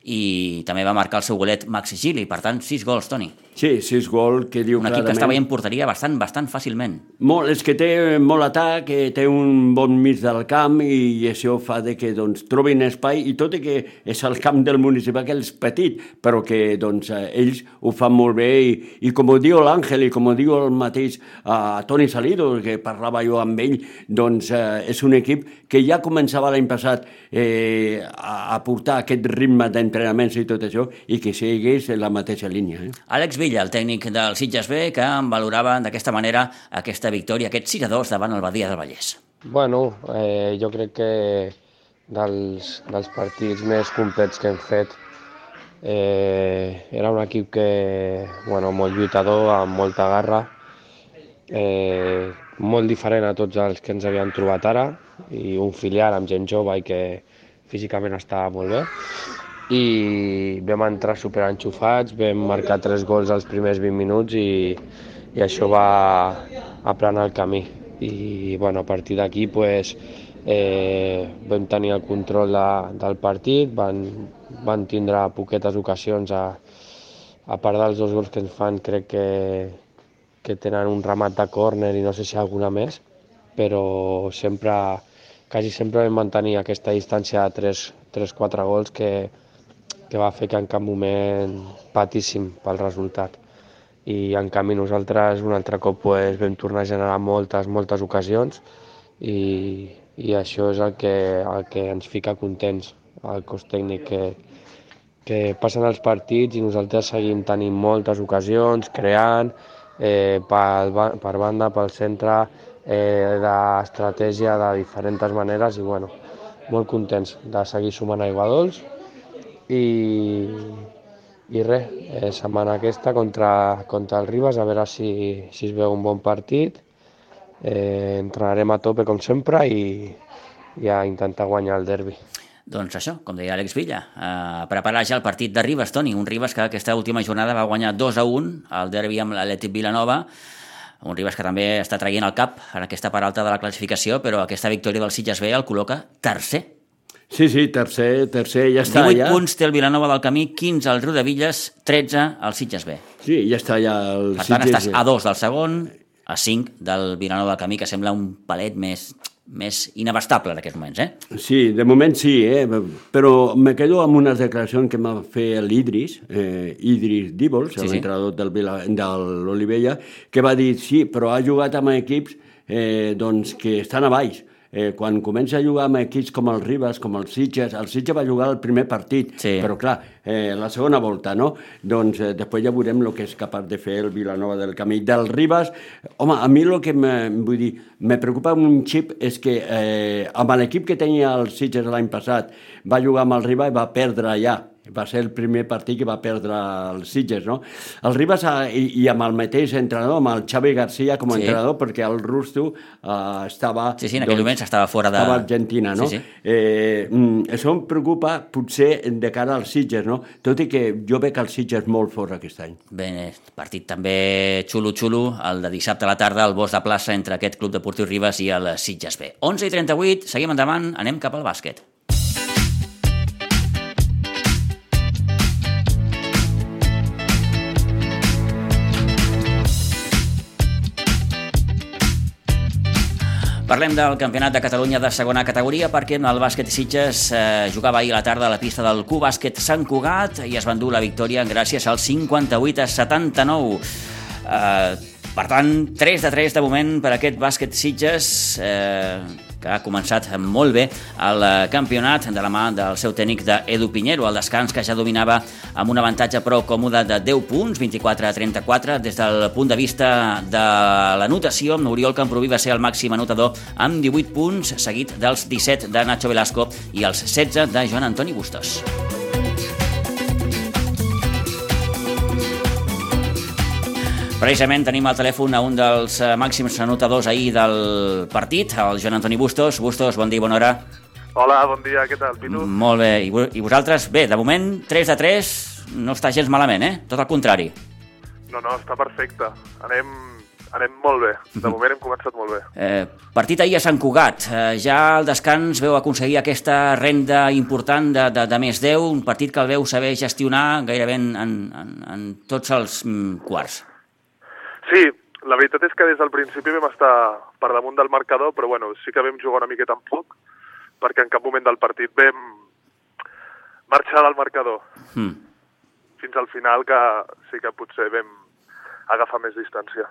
i també va marcar el seu golet Maxi Gili. Per tant, sis gols, Toni. Sí, 6 gols, que diu Un equip que clarament... està veient porteria bastant, bastant fàcilment. Molt, és que té molt atac, que té un bon mig del camp i això fa de que doncs, trobin espai i tot i que és el camp del municipal que és petit, però que doncs, eh, ells ho fan molt bé i, i com ho diu l'Àngel i com ho diu el mateix uh, Toni Salido, que parlava jo amb ell, doncs uh, és un equip que ja començava l'any passat eh, a, a portar aquest ritme d'entrenaments i tot això i que segueix la mateixa línia. Eh? Àlex Villa, el tècnic del Sitges B, que en valorava d'aquesta manera aquesta victòria, aquest 6 a 2 davant el Badia del Vallès. Bueno, eh, jo crec que dels, dels partits més complets que hem fet eh, era un equip que, bueno, molt lluitador, amb molta garra, eh, molt diferent a tots els que ens havien trobat ara i un filial amb gent jove i que físicament estava molt bé i vam entrar superenxufats, vam marcar tres gols als primers 20 minuts i, i això va aplanar el camí. I bueno, a partir d'aquí pues, eh, vam tenir el control de, del partit, van, van tindre poquetes ocasions a, a part dels dos gols que ens fan crec que, que tenen un ramat de córner i no sé si alguna més, però sempre, quasi sempre vam mantenir aquesta distància de 3-4 gols que, que va fer que en cap moment patíssim pel resultat. I en canvi nosaltres un altre cop pues, vam tornar a generar moltes, moltes ocasions i, i això és el que, el que ens fica contents al cos tècnic, que, que passen els partits i nosaltres seguim tenint moltes ocasions, creant, eh, per, per banda, pel centre, eh, d'estratègia de diferents maneres i bueno, molt contents de seguir sumant aigua dolç i, i res, eh, setmana aquesta contra, contra el Ribas, a veure si, si es veu un bon partit. Eh, entrenarem a tope com sempre i, i a intentar guanyar el derbi. Doncs això, com deia Àlex Villa, eh, preparar ja el partit de Ribas, Toni, un Ribas que aquesta última jornada va guanyar 2 a 1 al derbi amb l'Atlètic Vilanova, un Ribas que també està traient el cap en aquesta part alta de la classificació, però aquesta victòria del Sitges B el col·loca tercer. Sí, sí, tercer, tercer, ja està 18 ja. punts té el Vilanova del Camí, 15 al Riudevilles, 13 al Sitges B. Sí, ja està ja el Per tant, Sitges. estàs a 2 del segon, a 5 del Vilanova del Camí, que sembla un palet més, més inabastable en aquests moments, eh? Sí, de moment sí, eh? però me quedo amb unes declaracions que m'ha fet l'Idris, eh, Idris Díbols, Sí, sí, sí. l'entrenador del, Vila- de l'Olivella, que va dir, sí, però ha jugat amb equips eh, doncs, que estan a baix. Eh, quan comença a jugar amb equips com el Ribas, com el Sitges, el Sitges va jugar el primer partit, Sí. però clar, eh, la segona volta, no? Doncs eh, després ja veurem el que és capaç de fer el Vilanova del Camí. Del Ribas, home, a mi el que me, vull dir, me preocupa un xip és que eh, amb l'equip que tenia el Sitges l'any passat va jugar amb el Ribas i va perdre allà. Va ser el primer partit que va perdre el Sitges, no? El Ribas ha, i, i amb el mateix entrenador, amb el Xavi García com a Sí. entrenador, perquè el Rusto eh, estava... Sí, sí, en aquell moment estava fora de- Estava a Argentina, no? Sí, sí. Eh, mm, això em preocupa potser de cara als Sitges, no? Tot i que jo veig el Sitges molt fort aquest any. Bé, partit també xulo-xulo, el de dissabte a la tarda, el Bosc de plaça entre aquest Club Deportiu Ribes i el Sitges B. 11 i 38, seguim endavant, anem cap al bàsquet. Parlem del Campionat de Catalunya de segona categoria perquè el bàsquet Sitges eh, jugava ahir a la tarda a la pista del Q Bàsquet Sant Cugat i es van dur la victòria gràcies al 58 a 79. Eh, per tant, 3 de 3 de moment per aquest bàsquet Sitges. Eh, que ha començat molt bé el eh, campionat de la mà del seu tècnic d'Edu Pinheiro, el descans que ja dominava amb un avantatge prou còmode de 10 punts, 24 a 34, des del punt de vista de l'anotació, Oriol Camproví va ser el màxim anotador amb 18 punts, seguit dels 17 de Nacho Velasco i els 16 de Joan Antoni Bustos. Precisament tenim al telèfon a un dels eh, màxims anotadors ahir del partit, el Joan Antoni Bustos. Bustos, bon dia, bona hora. Hola, bon dia, què tal, Pitu? Molt bé, i, vosaltres? Bé, de moment, 3 de 3, no està gens malament, eh? Tot el contrari. No, no, està perfecte. Anem, anem molt bé. De moment hem començat molt bé. Eh, partit ahir a Sant Cugat. Eh, ja al descans veu aconseguir aquesta renda important de, de, de més 10, un partit que el veu saber gestionar gairebé en, en, en, en tots els mm, quarts. Sí, la veritat és que des del principi vam estar per damunt del marcador, però bueno, sí que vam jugar una miqueta en poc, perquè en cap moment del partit vam marxar del marcador. Mm. Fins al final, que sí que potser vam agafar més distància.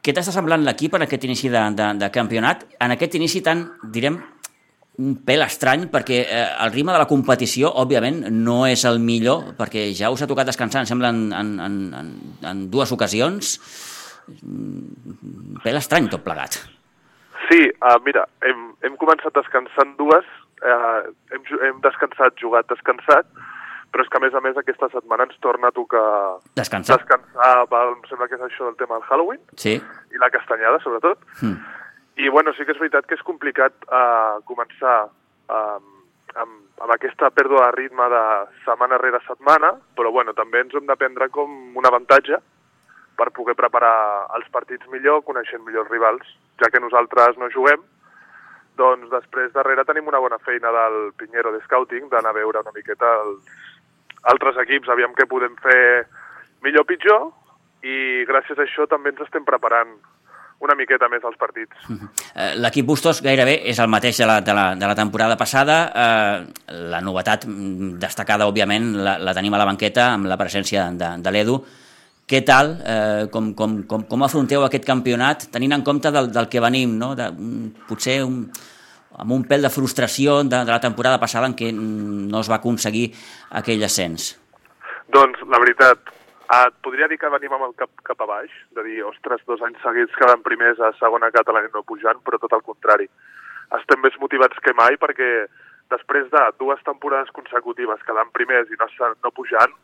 Què t'està semblant l'equip en aquest inici de, de, de campionat? En aquest inici tan, direm, un pèl estrany perquè eh, el ritme de la competició, òbviament, no és el millor, perquè ja us ha tocat descansar, em sembla, en, en, en, en dues ocasions. Un pèl estrany tot plegat. Sí, uh, mira, hem, hem començat descansant dues, uh, hem, hem descansat, jugat, descansat, però és que a més a més aquesta setmana ens torna a tocar Descansar. descansar pel, em sembla que és això del tema del Halloween Sí. i la castanyada sobretot Mm. I bueno, sí que és veritat que és complicat uh, començar uh, amb, amb aquesta pèrdua de ritme de setmana rere setmana, però bueno, també ens hem de prendre com un avantatge per poder preparar els partits millor, coneixent millor els rivals, ja que nosaltres no juguem, doncs després darrere tenim una bona feina del Pinheiro de Scouting, d'anar a veure una miqueta els altres equips, aviam què podem fer millor o pitjor, i gràcies a això també ens estem preparant una miqueta més als partits. Eh, L'equip Bustos gairebé és el mateix de la, de la, de la temporada passada. Eh, la novetat mm, destacada, òbviament, la, la tenim a la banqueta amb la presència de, de l'Edu. Què tal? Eh, com, com, com, com afronteu aquest campionat tenint en compte del, del que venim, no? de, un, potser un, amb un pèl de frustració de, de la temporada passada en què mm, no es va aconseguir aquell ascens? Doncs, la veritat, et podria dir que venim amb el cap cap a baix, de dir, ostres, dos anys seguits quedant primers a segona catalana i no pujant, però tot el contrari. Estem més motivats que mai perquè després de dues temporades consecutives quedant primers i no, no pujant,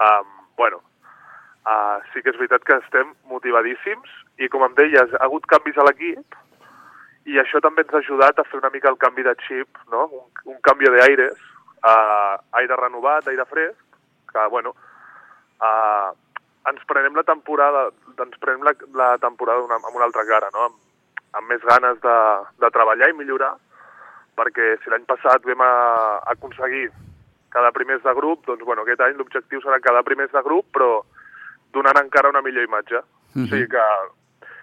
um, bueno, uh, sí que és veritat que estem motivadíssims i, com em deies, ha hagut canvis a l'equip i això també ens ha ajudat a fer una mica el canvi de xip, no? un, un canvi d'aires, uh, aire renovat, aire fresc, que, bueno, uh, ens prenem la temporada, ens prenem la, la temporada una, amb una altra cara, no? amb, amb més ganes de, de treballar i millorar, perquè si l'any passat vam a, aconseguir quedar primers de grup, doncs bueno, aquest any l'objectiu serà quedar primers de grup, però donant encara una millor imatge. Mhm. O sigui que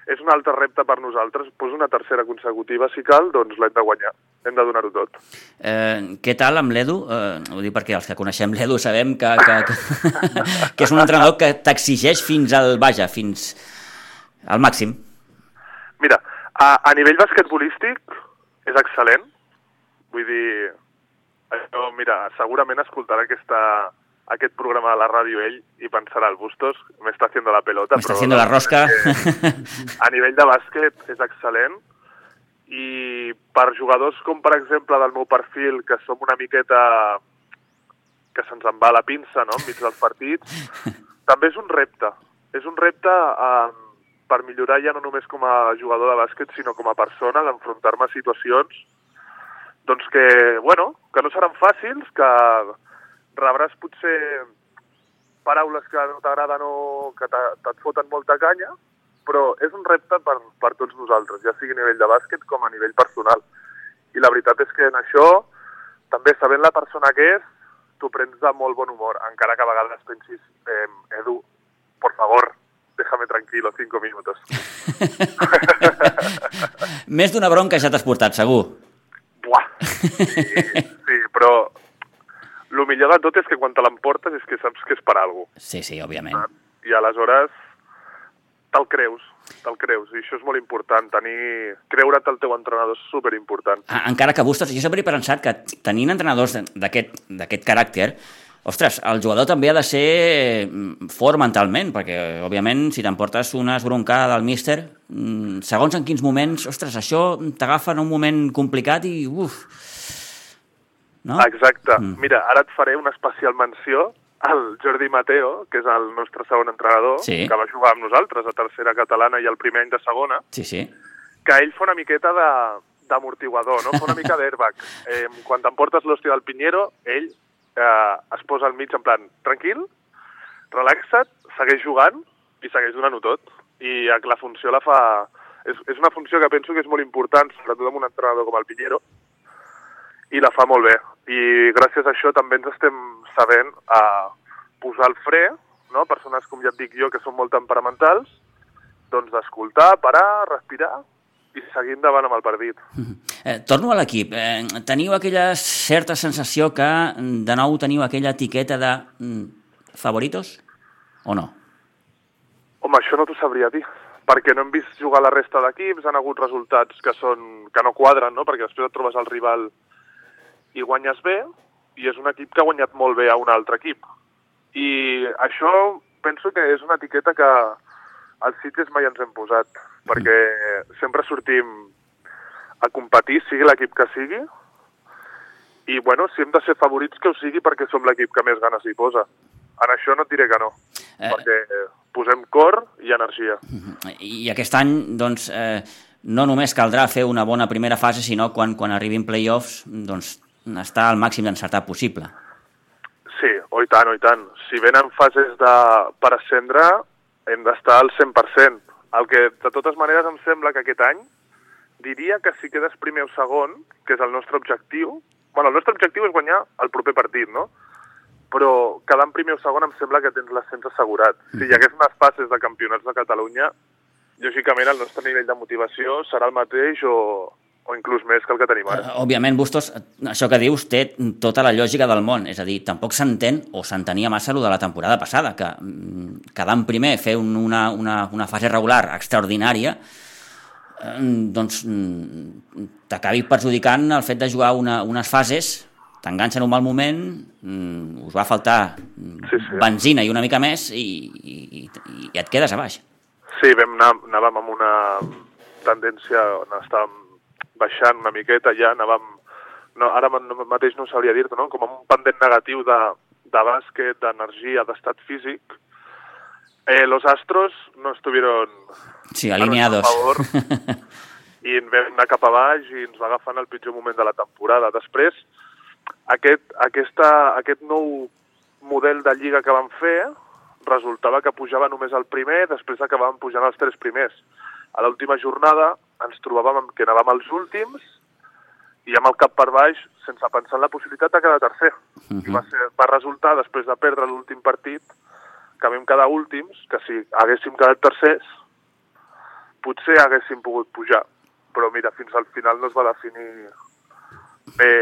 és un altre repte per nosaltres, doncs una tercera consecutiva, si cal, doncs l'hem de guanyar, hem de donar-ho tot. Eh, què tal amb l'Edu? Eh, ho dic perquè els que coneixem l'Edu sabem que, que, que, que és un entrenador que t'exigeix fins al, vaja, fins al màxim. Mira, a, a nivell basquetbolístic és excel·lent. Vull dir, això, mira, segurament escoltarà aquesta, aquest programa de la ràdio ell i pensarà, el Bustos m'està haciendo la pelota. M'està haciendo la rosca. a nivell de bàsquet és excel·lent i per jugadors com, per exemple, del meu perfil, que som una miqueta que se'ns en va la pinça, no?, enmig dels partits, també és un repte. És un repte eh, per millorar ja no només com a jugador de bàsquet, sinó com a persona, d'enfrontar-me a situacions doncs que, bueno, que no seran fàcils, que rebràs potser paraules que no t'agraden o que te- te't foten molta canya, però és un repte per, per tots nosaltres, ja sigui a nivell de bàsquet com a nivell personal. I la veritat és que en això, també sabent la persona que és, t'ho prens de molt bon humor, encara que a vegades pensis, eh, Edu, por favor, déjame tranquilo cinco minutos. Més d'una bronca ja t'has portat, segur. Buah! Sí, sí, però el millor de tot és que quan te l'emportes és que saps que és per alguna cosa. Sí, sí, òbviament. I aleshores te'l creus, te'l creus. I això és molt important, tenir... creure't el teu entrenador és superimportant. Ah, Encara que Bustos, jo sempre he pensat que tenint entrenadors d'aquest d'aquest caràcter, ostres, el jugador també ha de ser mm, fort mentalment, perquè, òbviament, si t'emportes una esbroncada del míster, mm, segons en quins moments, ostres, això t'agafa en un moment complicat i, uf, no? Exacte. Mm. Mira, ara et faré una especial menció al Jordi Mateo, que és el nostre segon entrenador, Sí. que va jugar amb nosaltres a tercera catalana i el primer any de segona, Sí, sí. que ell fa una miqueta de d'amortiguador, no? Fa una mica d'airbag. Eh, quan t'emportes l'hòstia del Pinheiro, ell eh, es posa al mig en plan, tranquil, relaxa't, segueix jugant i segueix donant-ho tot. I eh, la funció la fa... És, és una funció que penso que és molt important, sobretot amb un entrenador com el Pinheiro, i la fa molt bé. I gràcies a això també ens estem sabent a posar el fre, no? persones com ja et dic jo que són molt temperamentals, doncs d'escoltar, parar, respirar i seguir endavant amb el partit. Eh, torno a l'equip. Eh, teniu aquella certa sensació que, de nou, teniu aquella etiqueta de mm, favoritos o no? Home, això no t'ho sabria dir, perquè no hem vist jugar la resta d'equips, han hagut resultats que, són, que no quadren, no? perquè després et trobes el rival i guanyes bé, i és un equip que ha guanyat molt bé a un altre equip. I això penso que és una etiqueta que als Sitges mai ens hem posat, perquè sempre sortim a competir, sigui l'equip que sigui, i bueno, si hem de ser favorits que ho sigui perquè som l'equip que més ganes hi posa. En això no et diré que no, Eh. eh... perquè posem cor i energia. I aquest any, doncs, eh, no només caldrà fer una bona primera fase, sinó quan, quan arribin playoffs, doncs, estar al màxim d'encertat possible. Sí, oi tant, oi tant. Si venen fases de, per ascendre, hem d'estar al 100%. El que, de totes maneres, em sembla que aquest any diria que si quedes primer o segon, que és el nostre objectiu, bueno, el nostre objectiu és guanyar el proper partit, no? Però quedant primer o segon em sembla que tens l'ascens assegurat. Si hi hagués unes fases de campionats de Catalunya, lògicament el nostre nivell de motivació serà el mateix o, o inclús més que el que tenim ara. Eh, Òbviament, Bustos, això que dius té tota la lògica del món, és a dir, tampoc s'entén o s'entenia massa el de la temporada passada, que mm, quedant primer, fer un, una, una, una fase regular extraordinària, eh, doncs mm, t'acabi perjudicant el fet de jugar una, unes fases, t'enganxen un mal moment, mm, us va faltar Sí, sí. benzina i una mica més i, i, i et quedes a baix. Sí, vam anar, anàvem amb una tendència on estàvem baixant una miqueta ja, anàvem... No, ara ma- mateix no sabria dir-te, no? Com amb un pendent negatiu de, de bàsquet, d'energia, d'estat físic. Eh, los astros no estuvieron Sí, a alineados. favor i en vam anar cap a baix i ens va agafar en el pitjor moment de la temporada. Després, aquest, aquesta, aquest nou model de lliga que vam fer resultava que pujava només el primer, després acabàvem pujant els tres primers. A l'última jornada ens trobàvem que anàvem als últims i amb el cap per baix sense pensar en la possibilitat de quedar tercer. Uh -huh. I va, ser, va resultar, després de perdre l'últim partit, que vam quedar últims, que si haguéssim quedat tercers, potser haguéssim pogut pujar. Però mira, fins al final no es va definir bé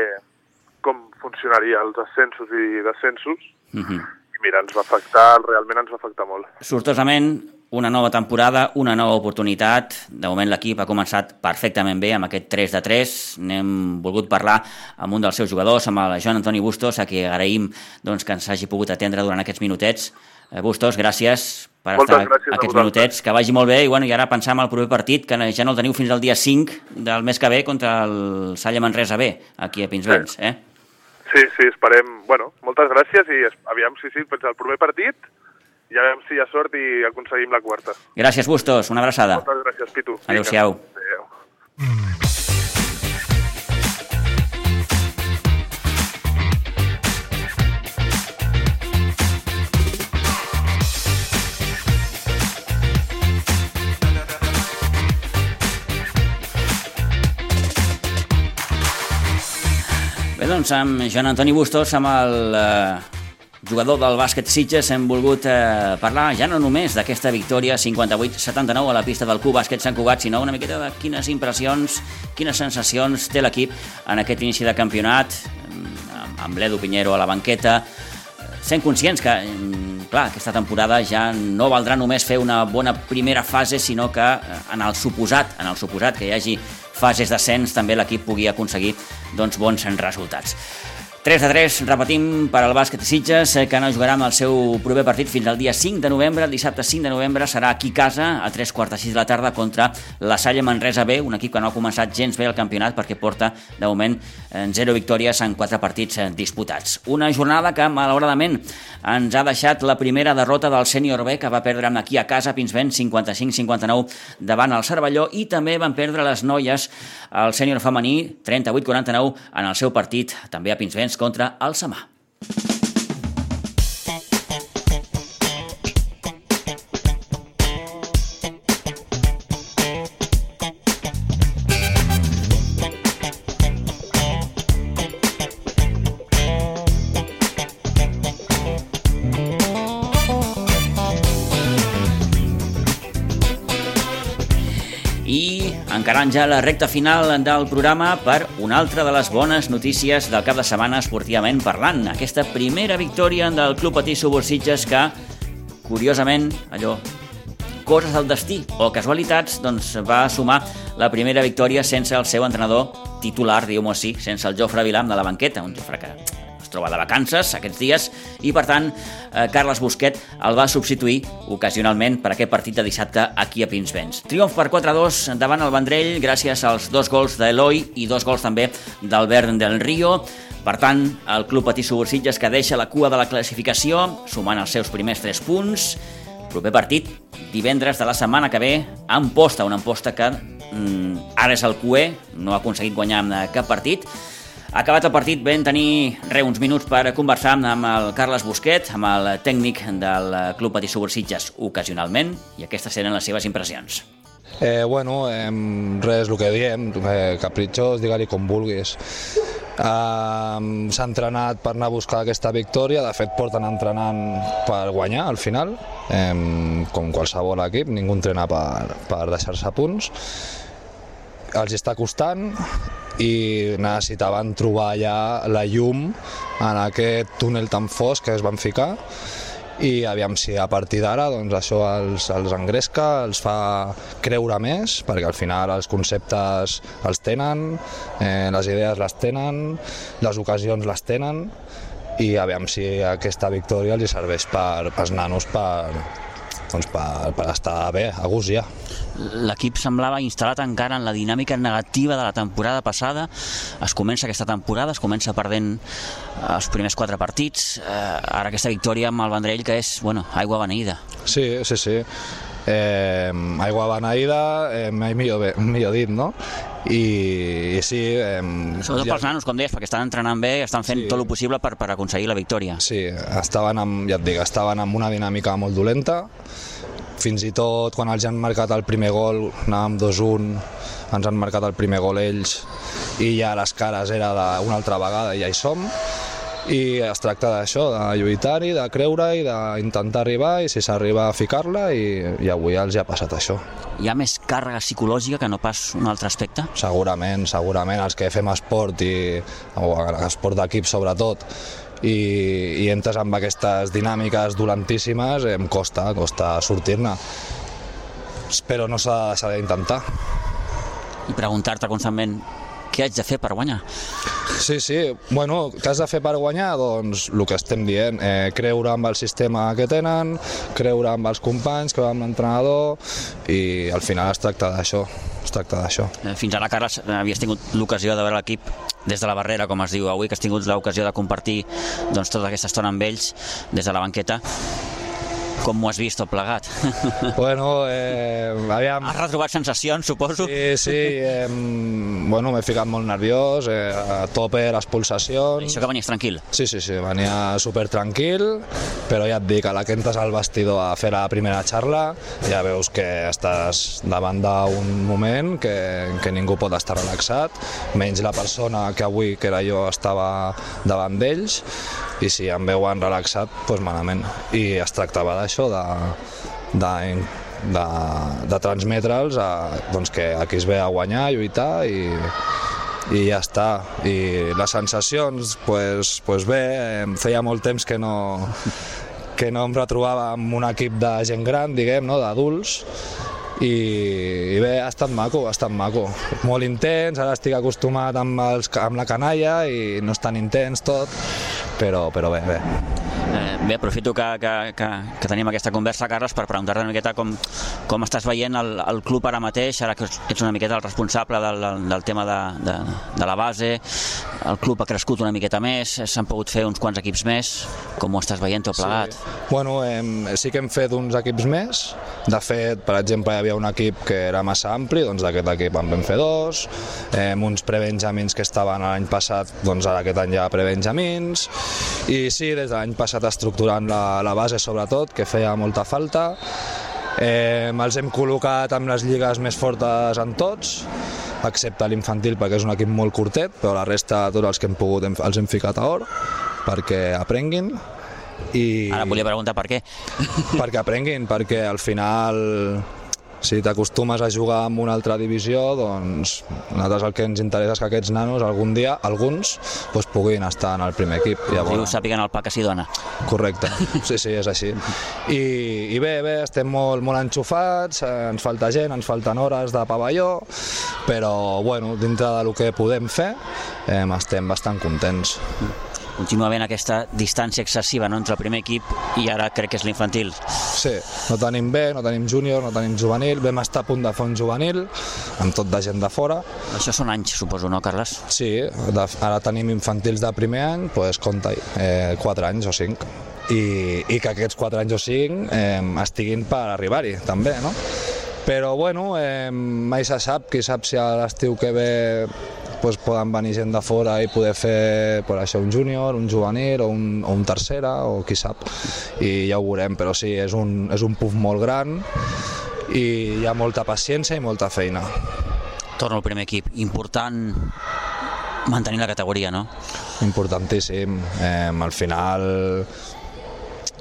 com funcionaria els ascensos i descensos. Uh -huh. I mira, ens va afectar, realment ens va afectar molt. Sortosament, una nova temporada, una nova oportunitat. De moment l'equip ha començat perfectament bé amb aquest 3 de 3. N'hem volgut parlar amb un dels seus jugadors, amb el Joan Antoni Bustos, a qui agraïm doncs, que ens hagi pogut atendre durant aquests minutets. Eh, Bustos, gràcies per Moltes estar gràcies aquests minutets. Que vagi molt bé i, bueno, i ara pensar en el proper partit, que ja no el teniu fins al dia 5 del mes que ve contra el Salla Manresa B, aquí a Pinsbens. Eh? Sí, sí, esperem... Bueno, moltes gràcies i aviam si sí, fins al proper partit i a veure si hi ha sort i aconseguim la quarta. Gràcies, Bustos. Una abraçada. Moltes gràcies, Pitu. Adéu-siau. Adéu. Bé, doncs amb Joan Antoni Bustos, amb el eh, jugador del bàsquet Sitges, hem volgut eh, parlar ja no només d'aquesta victòria 58-79 a la pista del Club Bàsquet Sant Cugat, sinó una miqueta de quines impressions, quines sensacions té l'equip en aquest inici de campionat, amb, l'Edu Pinheiro a la banqueta, sent conscients que, mm, clar, aquesta temporada ja no valdrà només fer una bona primera fase, sinó que eh, en el suposat, en el suposat que hi hagi fases d'ascens també l'equip pugui aconseguir doncs, bons resultats. 3 de 3, repetim, per al bàsquet Sitges, eh, que no jugarà amb el seu proper partit fins al dia 5 de novembre. El dissabte 5 de novembre serà aquí a casa, a 3 quarts de 6 de la tarda, contra la Salle Manresa B, un equip que no ha començat gens bé el campionat perquè porta, de moment, 0 victòries en 4 partits eh, disputats. Una jornada que, malauradament, ens ha deixat la primera derrota del sènior B, que va perdre aquí a casa Pinsbent 55-59 davant el Cervelló, i també van perdre les noies el sènior femení 38-49 en el seu partit, també a Pinsbent contra el Samà. Encarant ja la recta final del programa per una altra de les bones notícies del cap de setmana esportivament parlant. Aquesta primera victòria del Club Patí Subursitges que, curiosament, allò, coses del destí o casualitats, doncs va sumar la primera victòria sense el seu entrenador titular, diguem-ho així, sense el Jofre Vilam de la banqueta, un Jofre que es troba de vacances aquests dies i per tant eh, Carles Busquet el va substituir ocasionalment per aquest partit de dissabte aquí a Pinsbens. Triomf per 4-2 davant el Vendrell gràcies als dos gols d'Eloi i dos gols també d'Albert del Rio. Per tant, el Club Patí Subursitges que deixa la cua de la classificació, sumant els seus primers 3 punts. Proper partit, divendres de la setmana que ve, a Amposta, una Amposta que mm, ara és el QE, no ha aconseguit guanyar cap partit, Acabat el partit vam tenir re, uns minuts per conversar amb el Carles Busquet, amb el tècnic del Club Patí Subursitges ocasionalment, i aquestes eren les seves impressions. Eh, bueno, eh, res, el que diem, eh, capritxós, digue-li com vulguis. Eh, S'ha entrenat per anar a buscar aquesta victòria, de fet porten entrenant per guanyar al final, eh, com qualsevol equip, ningú entrena per, per deixar-se punts. Els està costant, i necessitaven trobar ja la llum en aquest túnel tan fosc que es van ficar. I aviam si a partir d'ara doncs això els, els engresca, els fa creure més, perquè al final els conceptes els tenen, eh, les idees les tenen, les ocasions les tenen, i aviam si aquesta victòria els serveix per, pels nanos per, doncs per, per estar bé, a gust ja l'equip semblava instal·lat encara en la dinàmica negativa de la temporada passada. Es comença aquesta temporada, es comença perdent eh, els primers quatre partits. Eh, ara aquesta victòria amb el Vendrell, que és, bueno, aigua beneïda. Sí, sí, sí. Eh, aigua beneïda, eh, millor, millor dit, no? i, i sí... Eh, Sobretot ja... pels nanos, com deies, perquè estan entrenant bé, estan fent sí. tot el possible per, per aconseguir la victòria. Sí, estaven amb, ja et dic, estaven amb una dinàmica molt dolenta, fins i tot quan els han marcat el primer gol, anàvem 2-1, ens han marcat el primer gol ells i ja les cares era d'una altra vegada i ja hi som i es tracta d'això, de lluitar-hi, de creure i d'intentar arribar i si s'arriba a ficar-la i, i avui els ha passat això. Hi ha més càrrega psicològica que no pas un altre aspecte? Segurament, segurament. Els que fem esport i o esport d'equip sobretot i, i entres amb aquestes dinàmiques dolentíssimes, em costa, costa sortir-ne. Però no s'ha d'intentar. I preguntar-te constantment què haig de fer per guanyar? Sí, sí. Bueno, què has de fer per guanyar? Doncs el que estem dient, eh, creure amb el sistema que tenen, creure amb els companys, creure amb l'entrenador i al final es tracta d'això es tracta d'això. Eh, fins ara, Carles, havies tingut l'ocasió de veure l'equip des de la barrera, com es diu avui, que has tingut l'ocasió de compartir doncs, tota aquesta estona amb ells des de la banqueta com m'ho has vist tot plegat? Bueno, eh, aviam... Has retrobat sensacions, suposo? Sí, sí, eh, bueno, m'he ficat molt nerviós, eh, a tope les pulsacions... Això que venies tranquil? Sí, sí, sí, venia super tranquil, però ja et dic, a la que entres al vestidor a fer la primera xarra, ja veus que estàs davant d'un moment que, que ningú pot estar relaxat, menys la persona que avui, que era jo, estava davant d'ells, i si em veuen relaxat, doncs malament. I es tractava d'això, de, de, de, de transmetre'ls doncs que aquí es ve a guanyar, a lluitar i, i ja està. I les sensacions, pues, pues bé, feia molt temps que no, que no em retrobava amb un equip de gent gran, diguem, no? d'adults, i, i bé, ha estat maco, ha estat maco. Molt intens, ara estic acostumat amb, els, amb la canalla i no és tan intens tot, però, però bé, bé. Eh, bé, aprofito que, que, que, que tenim aquesta conversa, Carles, per preguntar-te una miqueta com, com estàs veient el, el club ara mateix, ara que ets una miqueta el responsable del, del, tema de, de, de la base, el club ha crescut una miqueta més, s'han pogut fer uns quants equips més, com ho estàs veient tot plegat? Sí. Bueno, eh, sí que hem fet uns equips més, de fet, per exemple, hi havia un equip que era massa ampli, doncs d'aquest equip en vam fer dos, eh, uns prebenjamins que estaven l'any passat, doncs ara aquest any hi ha prebenjamins, i sí, des de l'any passat estructurant la, la base sobretot, que feia molta falta, eh, els hem col·locat amb les lligues més fortes en tots, excepte l'infantil perquè és un equip molt curtet, però la resta, tots els que hem pogut, hem, els hem ficat a or perquè aprenguin i... Ara volia preguntar per què. perquè aprenguin, perquè al final si t'acostumes a jugar en una altra divisió, doncs nosaltres el que ens interessa és que aquests nanos algun dia, alguns, doncs, puguin estar en el primer equip. Llavors... Diu, sàpiguen el pa que s'hi dona. Correcte, sí, sí, és així. I, i bé, bé, estem molt, molt enxufats, eh, ens falta gent, ens falten hores de pavelló, però bueno, dintre del que podem fer, eh, estem bastant contents continua havent aquesta distància excessiva no, entre el primer equip i ara crec que és l'infantil. Sí, no tenim bé, no tenim júnior, no tenim juvenil, vam estar a punt de fer un juvenil, amb tot de gent de fora. Això són anys, suposo, no, Carles? Sí, de, ara tenim infantils de primer any, doncs compta eh, 4 anys o 5. I, i que aquests 4 anys o 5 eh, estiguin per arribar-hi, també, no? Però, bueno, eh, mai se sap, qui sap si a l'estiu que ve pues, poden venir gent de fora i poder fer pues, això, un júnior, un juvenil o un, o un tercera o qui sap i ja ho veurem, però sí, és un, és un puf molt gran i hi ha molta paciència i molta feina. Torno al primer equip. Important mantenir la categoria, no? Importantíssim. Eh, al final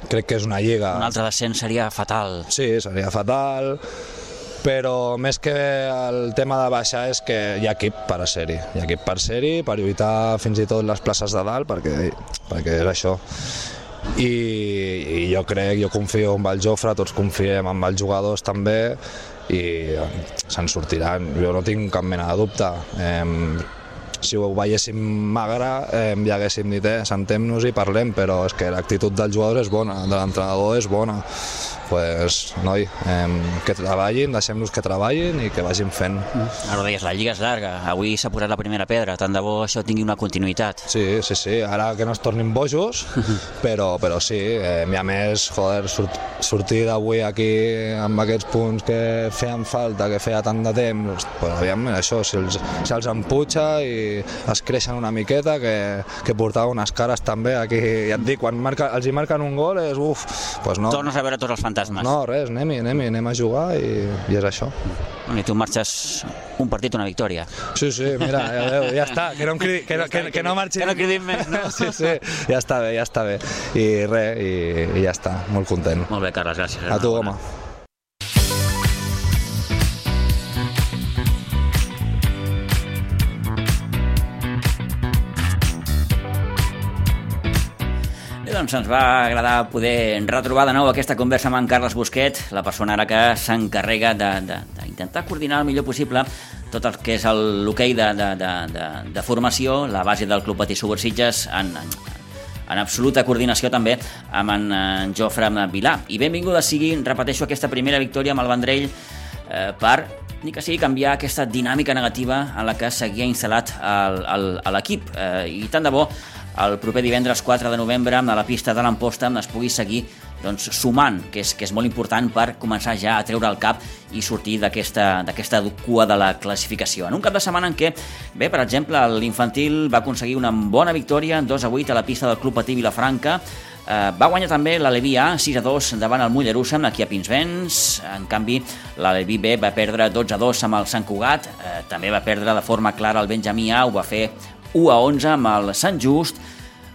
crec que és una lliga... Un altre descens seria fatal. Sí, seria fatal però més que el tema de baixar és que hi ha equip per a ser-hi, hi ha equip per ser-hi, per lluitar fins i tot les places de dalt, perquè, perquè és això. I, i jo crec, jo confio en el Jofre, tots confiem en els jugadors també, i se'n sortiran, jo no tinc cap mena de dubte. Eh, si ho veiéssim magre, eh, ja haguéssim dit, eh, sentem-nos i parlem, però és que l'actitud del jugador és bona, de l'entrenador és bona pues, noi, eh, que treballin, deixem-los que treballin i que vagin fent. Mm. Ara ho deies, la lliga és llarga, avui s'ha posat la primera pedra, tant de bo això tingui una continuïtat. Sí, sí, sí, ara que no es tornin bojos, però, però sí, eh, a més, joder, sort, sortir d'avui aquí amb aquests punts que feien falta, que feia tant de temps, pues, aviam, això, si els, si els emputxa i es creixen una miqueta, que, que portava unes cares també aquí, ja et dic, quan marca, els hi marquen un gol és uf, pues no. Tornes a veure tots els fantasmes fantasmes. No, res, anem-hi, anem, anem a jugar i, i és això. I tu marxes un partit, una victòria. Sí, sí, mira, ja, ja està, que no, em cridi, que, no, que, que no marxi... Que no cridim més, no? Sí, sí, ja està bé, ja està bé. I res, i, i ja està, molt content. Molt bé, Carles, gràcies. A tu, home. Doncs ens va agradar poder retrobar de nou aquesta conversa amb en Carles Busquet, la persona ara que s'encarrega d'intentar coordinar el millor possible tot el que és l'hoquei de, de, de, de, de formació, la base del Club Patí Subursitges en, en, en absoluta coordinació també amb en, en Jofre Vilà. I benvinguda sigui, repeteixo, aquesta primera victòria amb el Vendrell eh, per ni que sigui canviar aquesta dinàmica negativa en la que seguia instal·lat l'equip. Eh, I tant de bo el proper divendres 4 de novembre a la pista de l'Amposta es pugui seguir doncs, sumant, que és, que és molt important per començar ja a treure el cap i sortir d'aquesta cua de la classificació. En un cap de setmana en què, bé, per exemple, l'infantil va aconseguir una bona victòria, 2 a 8 a la pista del Club Patí Vilafranca, Eh, va guanyar també l'Aleví A 6 a 2 davant el Mollerussa aquí a Pinsbens. En canvi, l'Aleví B va perdre 12 a 2 amb el Sant Cugat. Eh, també va perdre de forma clara el Benjamí A, ho va fer 1 a 11 amb el Sant Just.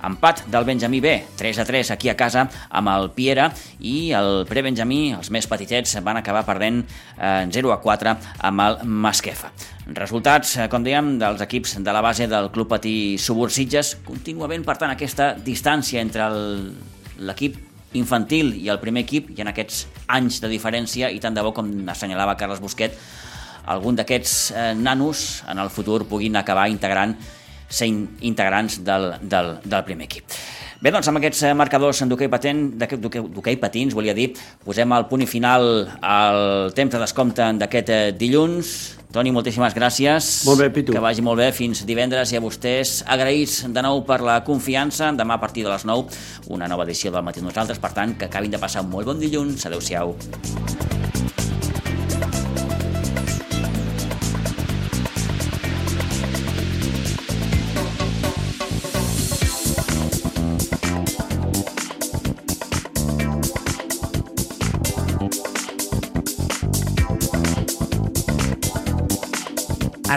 Empat del Benjamí B, 3 a 3 aquí a casa amb el Piera i el pre-Benjamí, els més petitets, van acabar perdent eh, 0 a 4 amb el Masquefa. Resultats, eh, com dèiem, dels equips de la base del Club Patí Subursitges. Continua havent, per tant, aquesta distància entre l'equip infantil i el primer equip i en aquests anys de diferència i tant de bo com assenyalava Carles Busquet algun d'aquests eh, nanos en el futur puguin acabar integrant ser integrants del, del, del primer equip. Bé, doncs amb aquests eh, marcadors d'hoquei patent, d'hoquei patins, volia dir, posem el punt i final al temps de descompte d'aquest eh, dilluns. Toni, moltíssimes gràcies. Molt bé, Pitu. Que vagi molt bé fins divendres i a vostès agraïts de nou per la confiança. Demà a partir de les 9, una nova edició del Matí Nosaltres. Per tant, que acabin de passar un molt bon dilluns. Adéu-siau.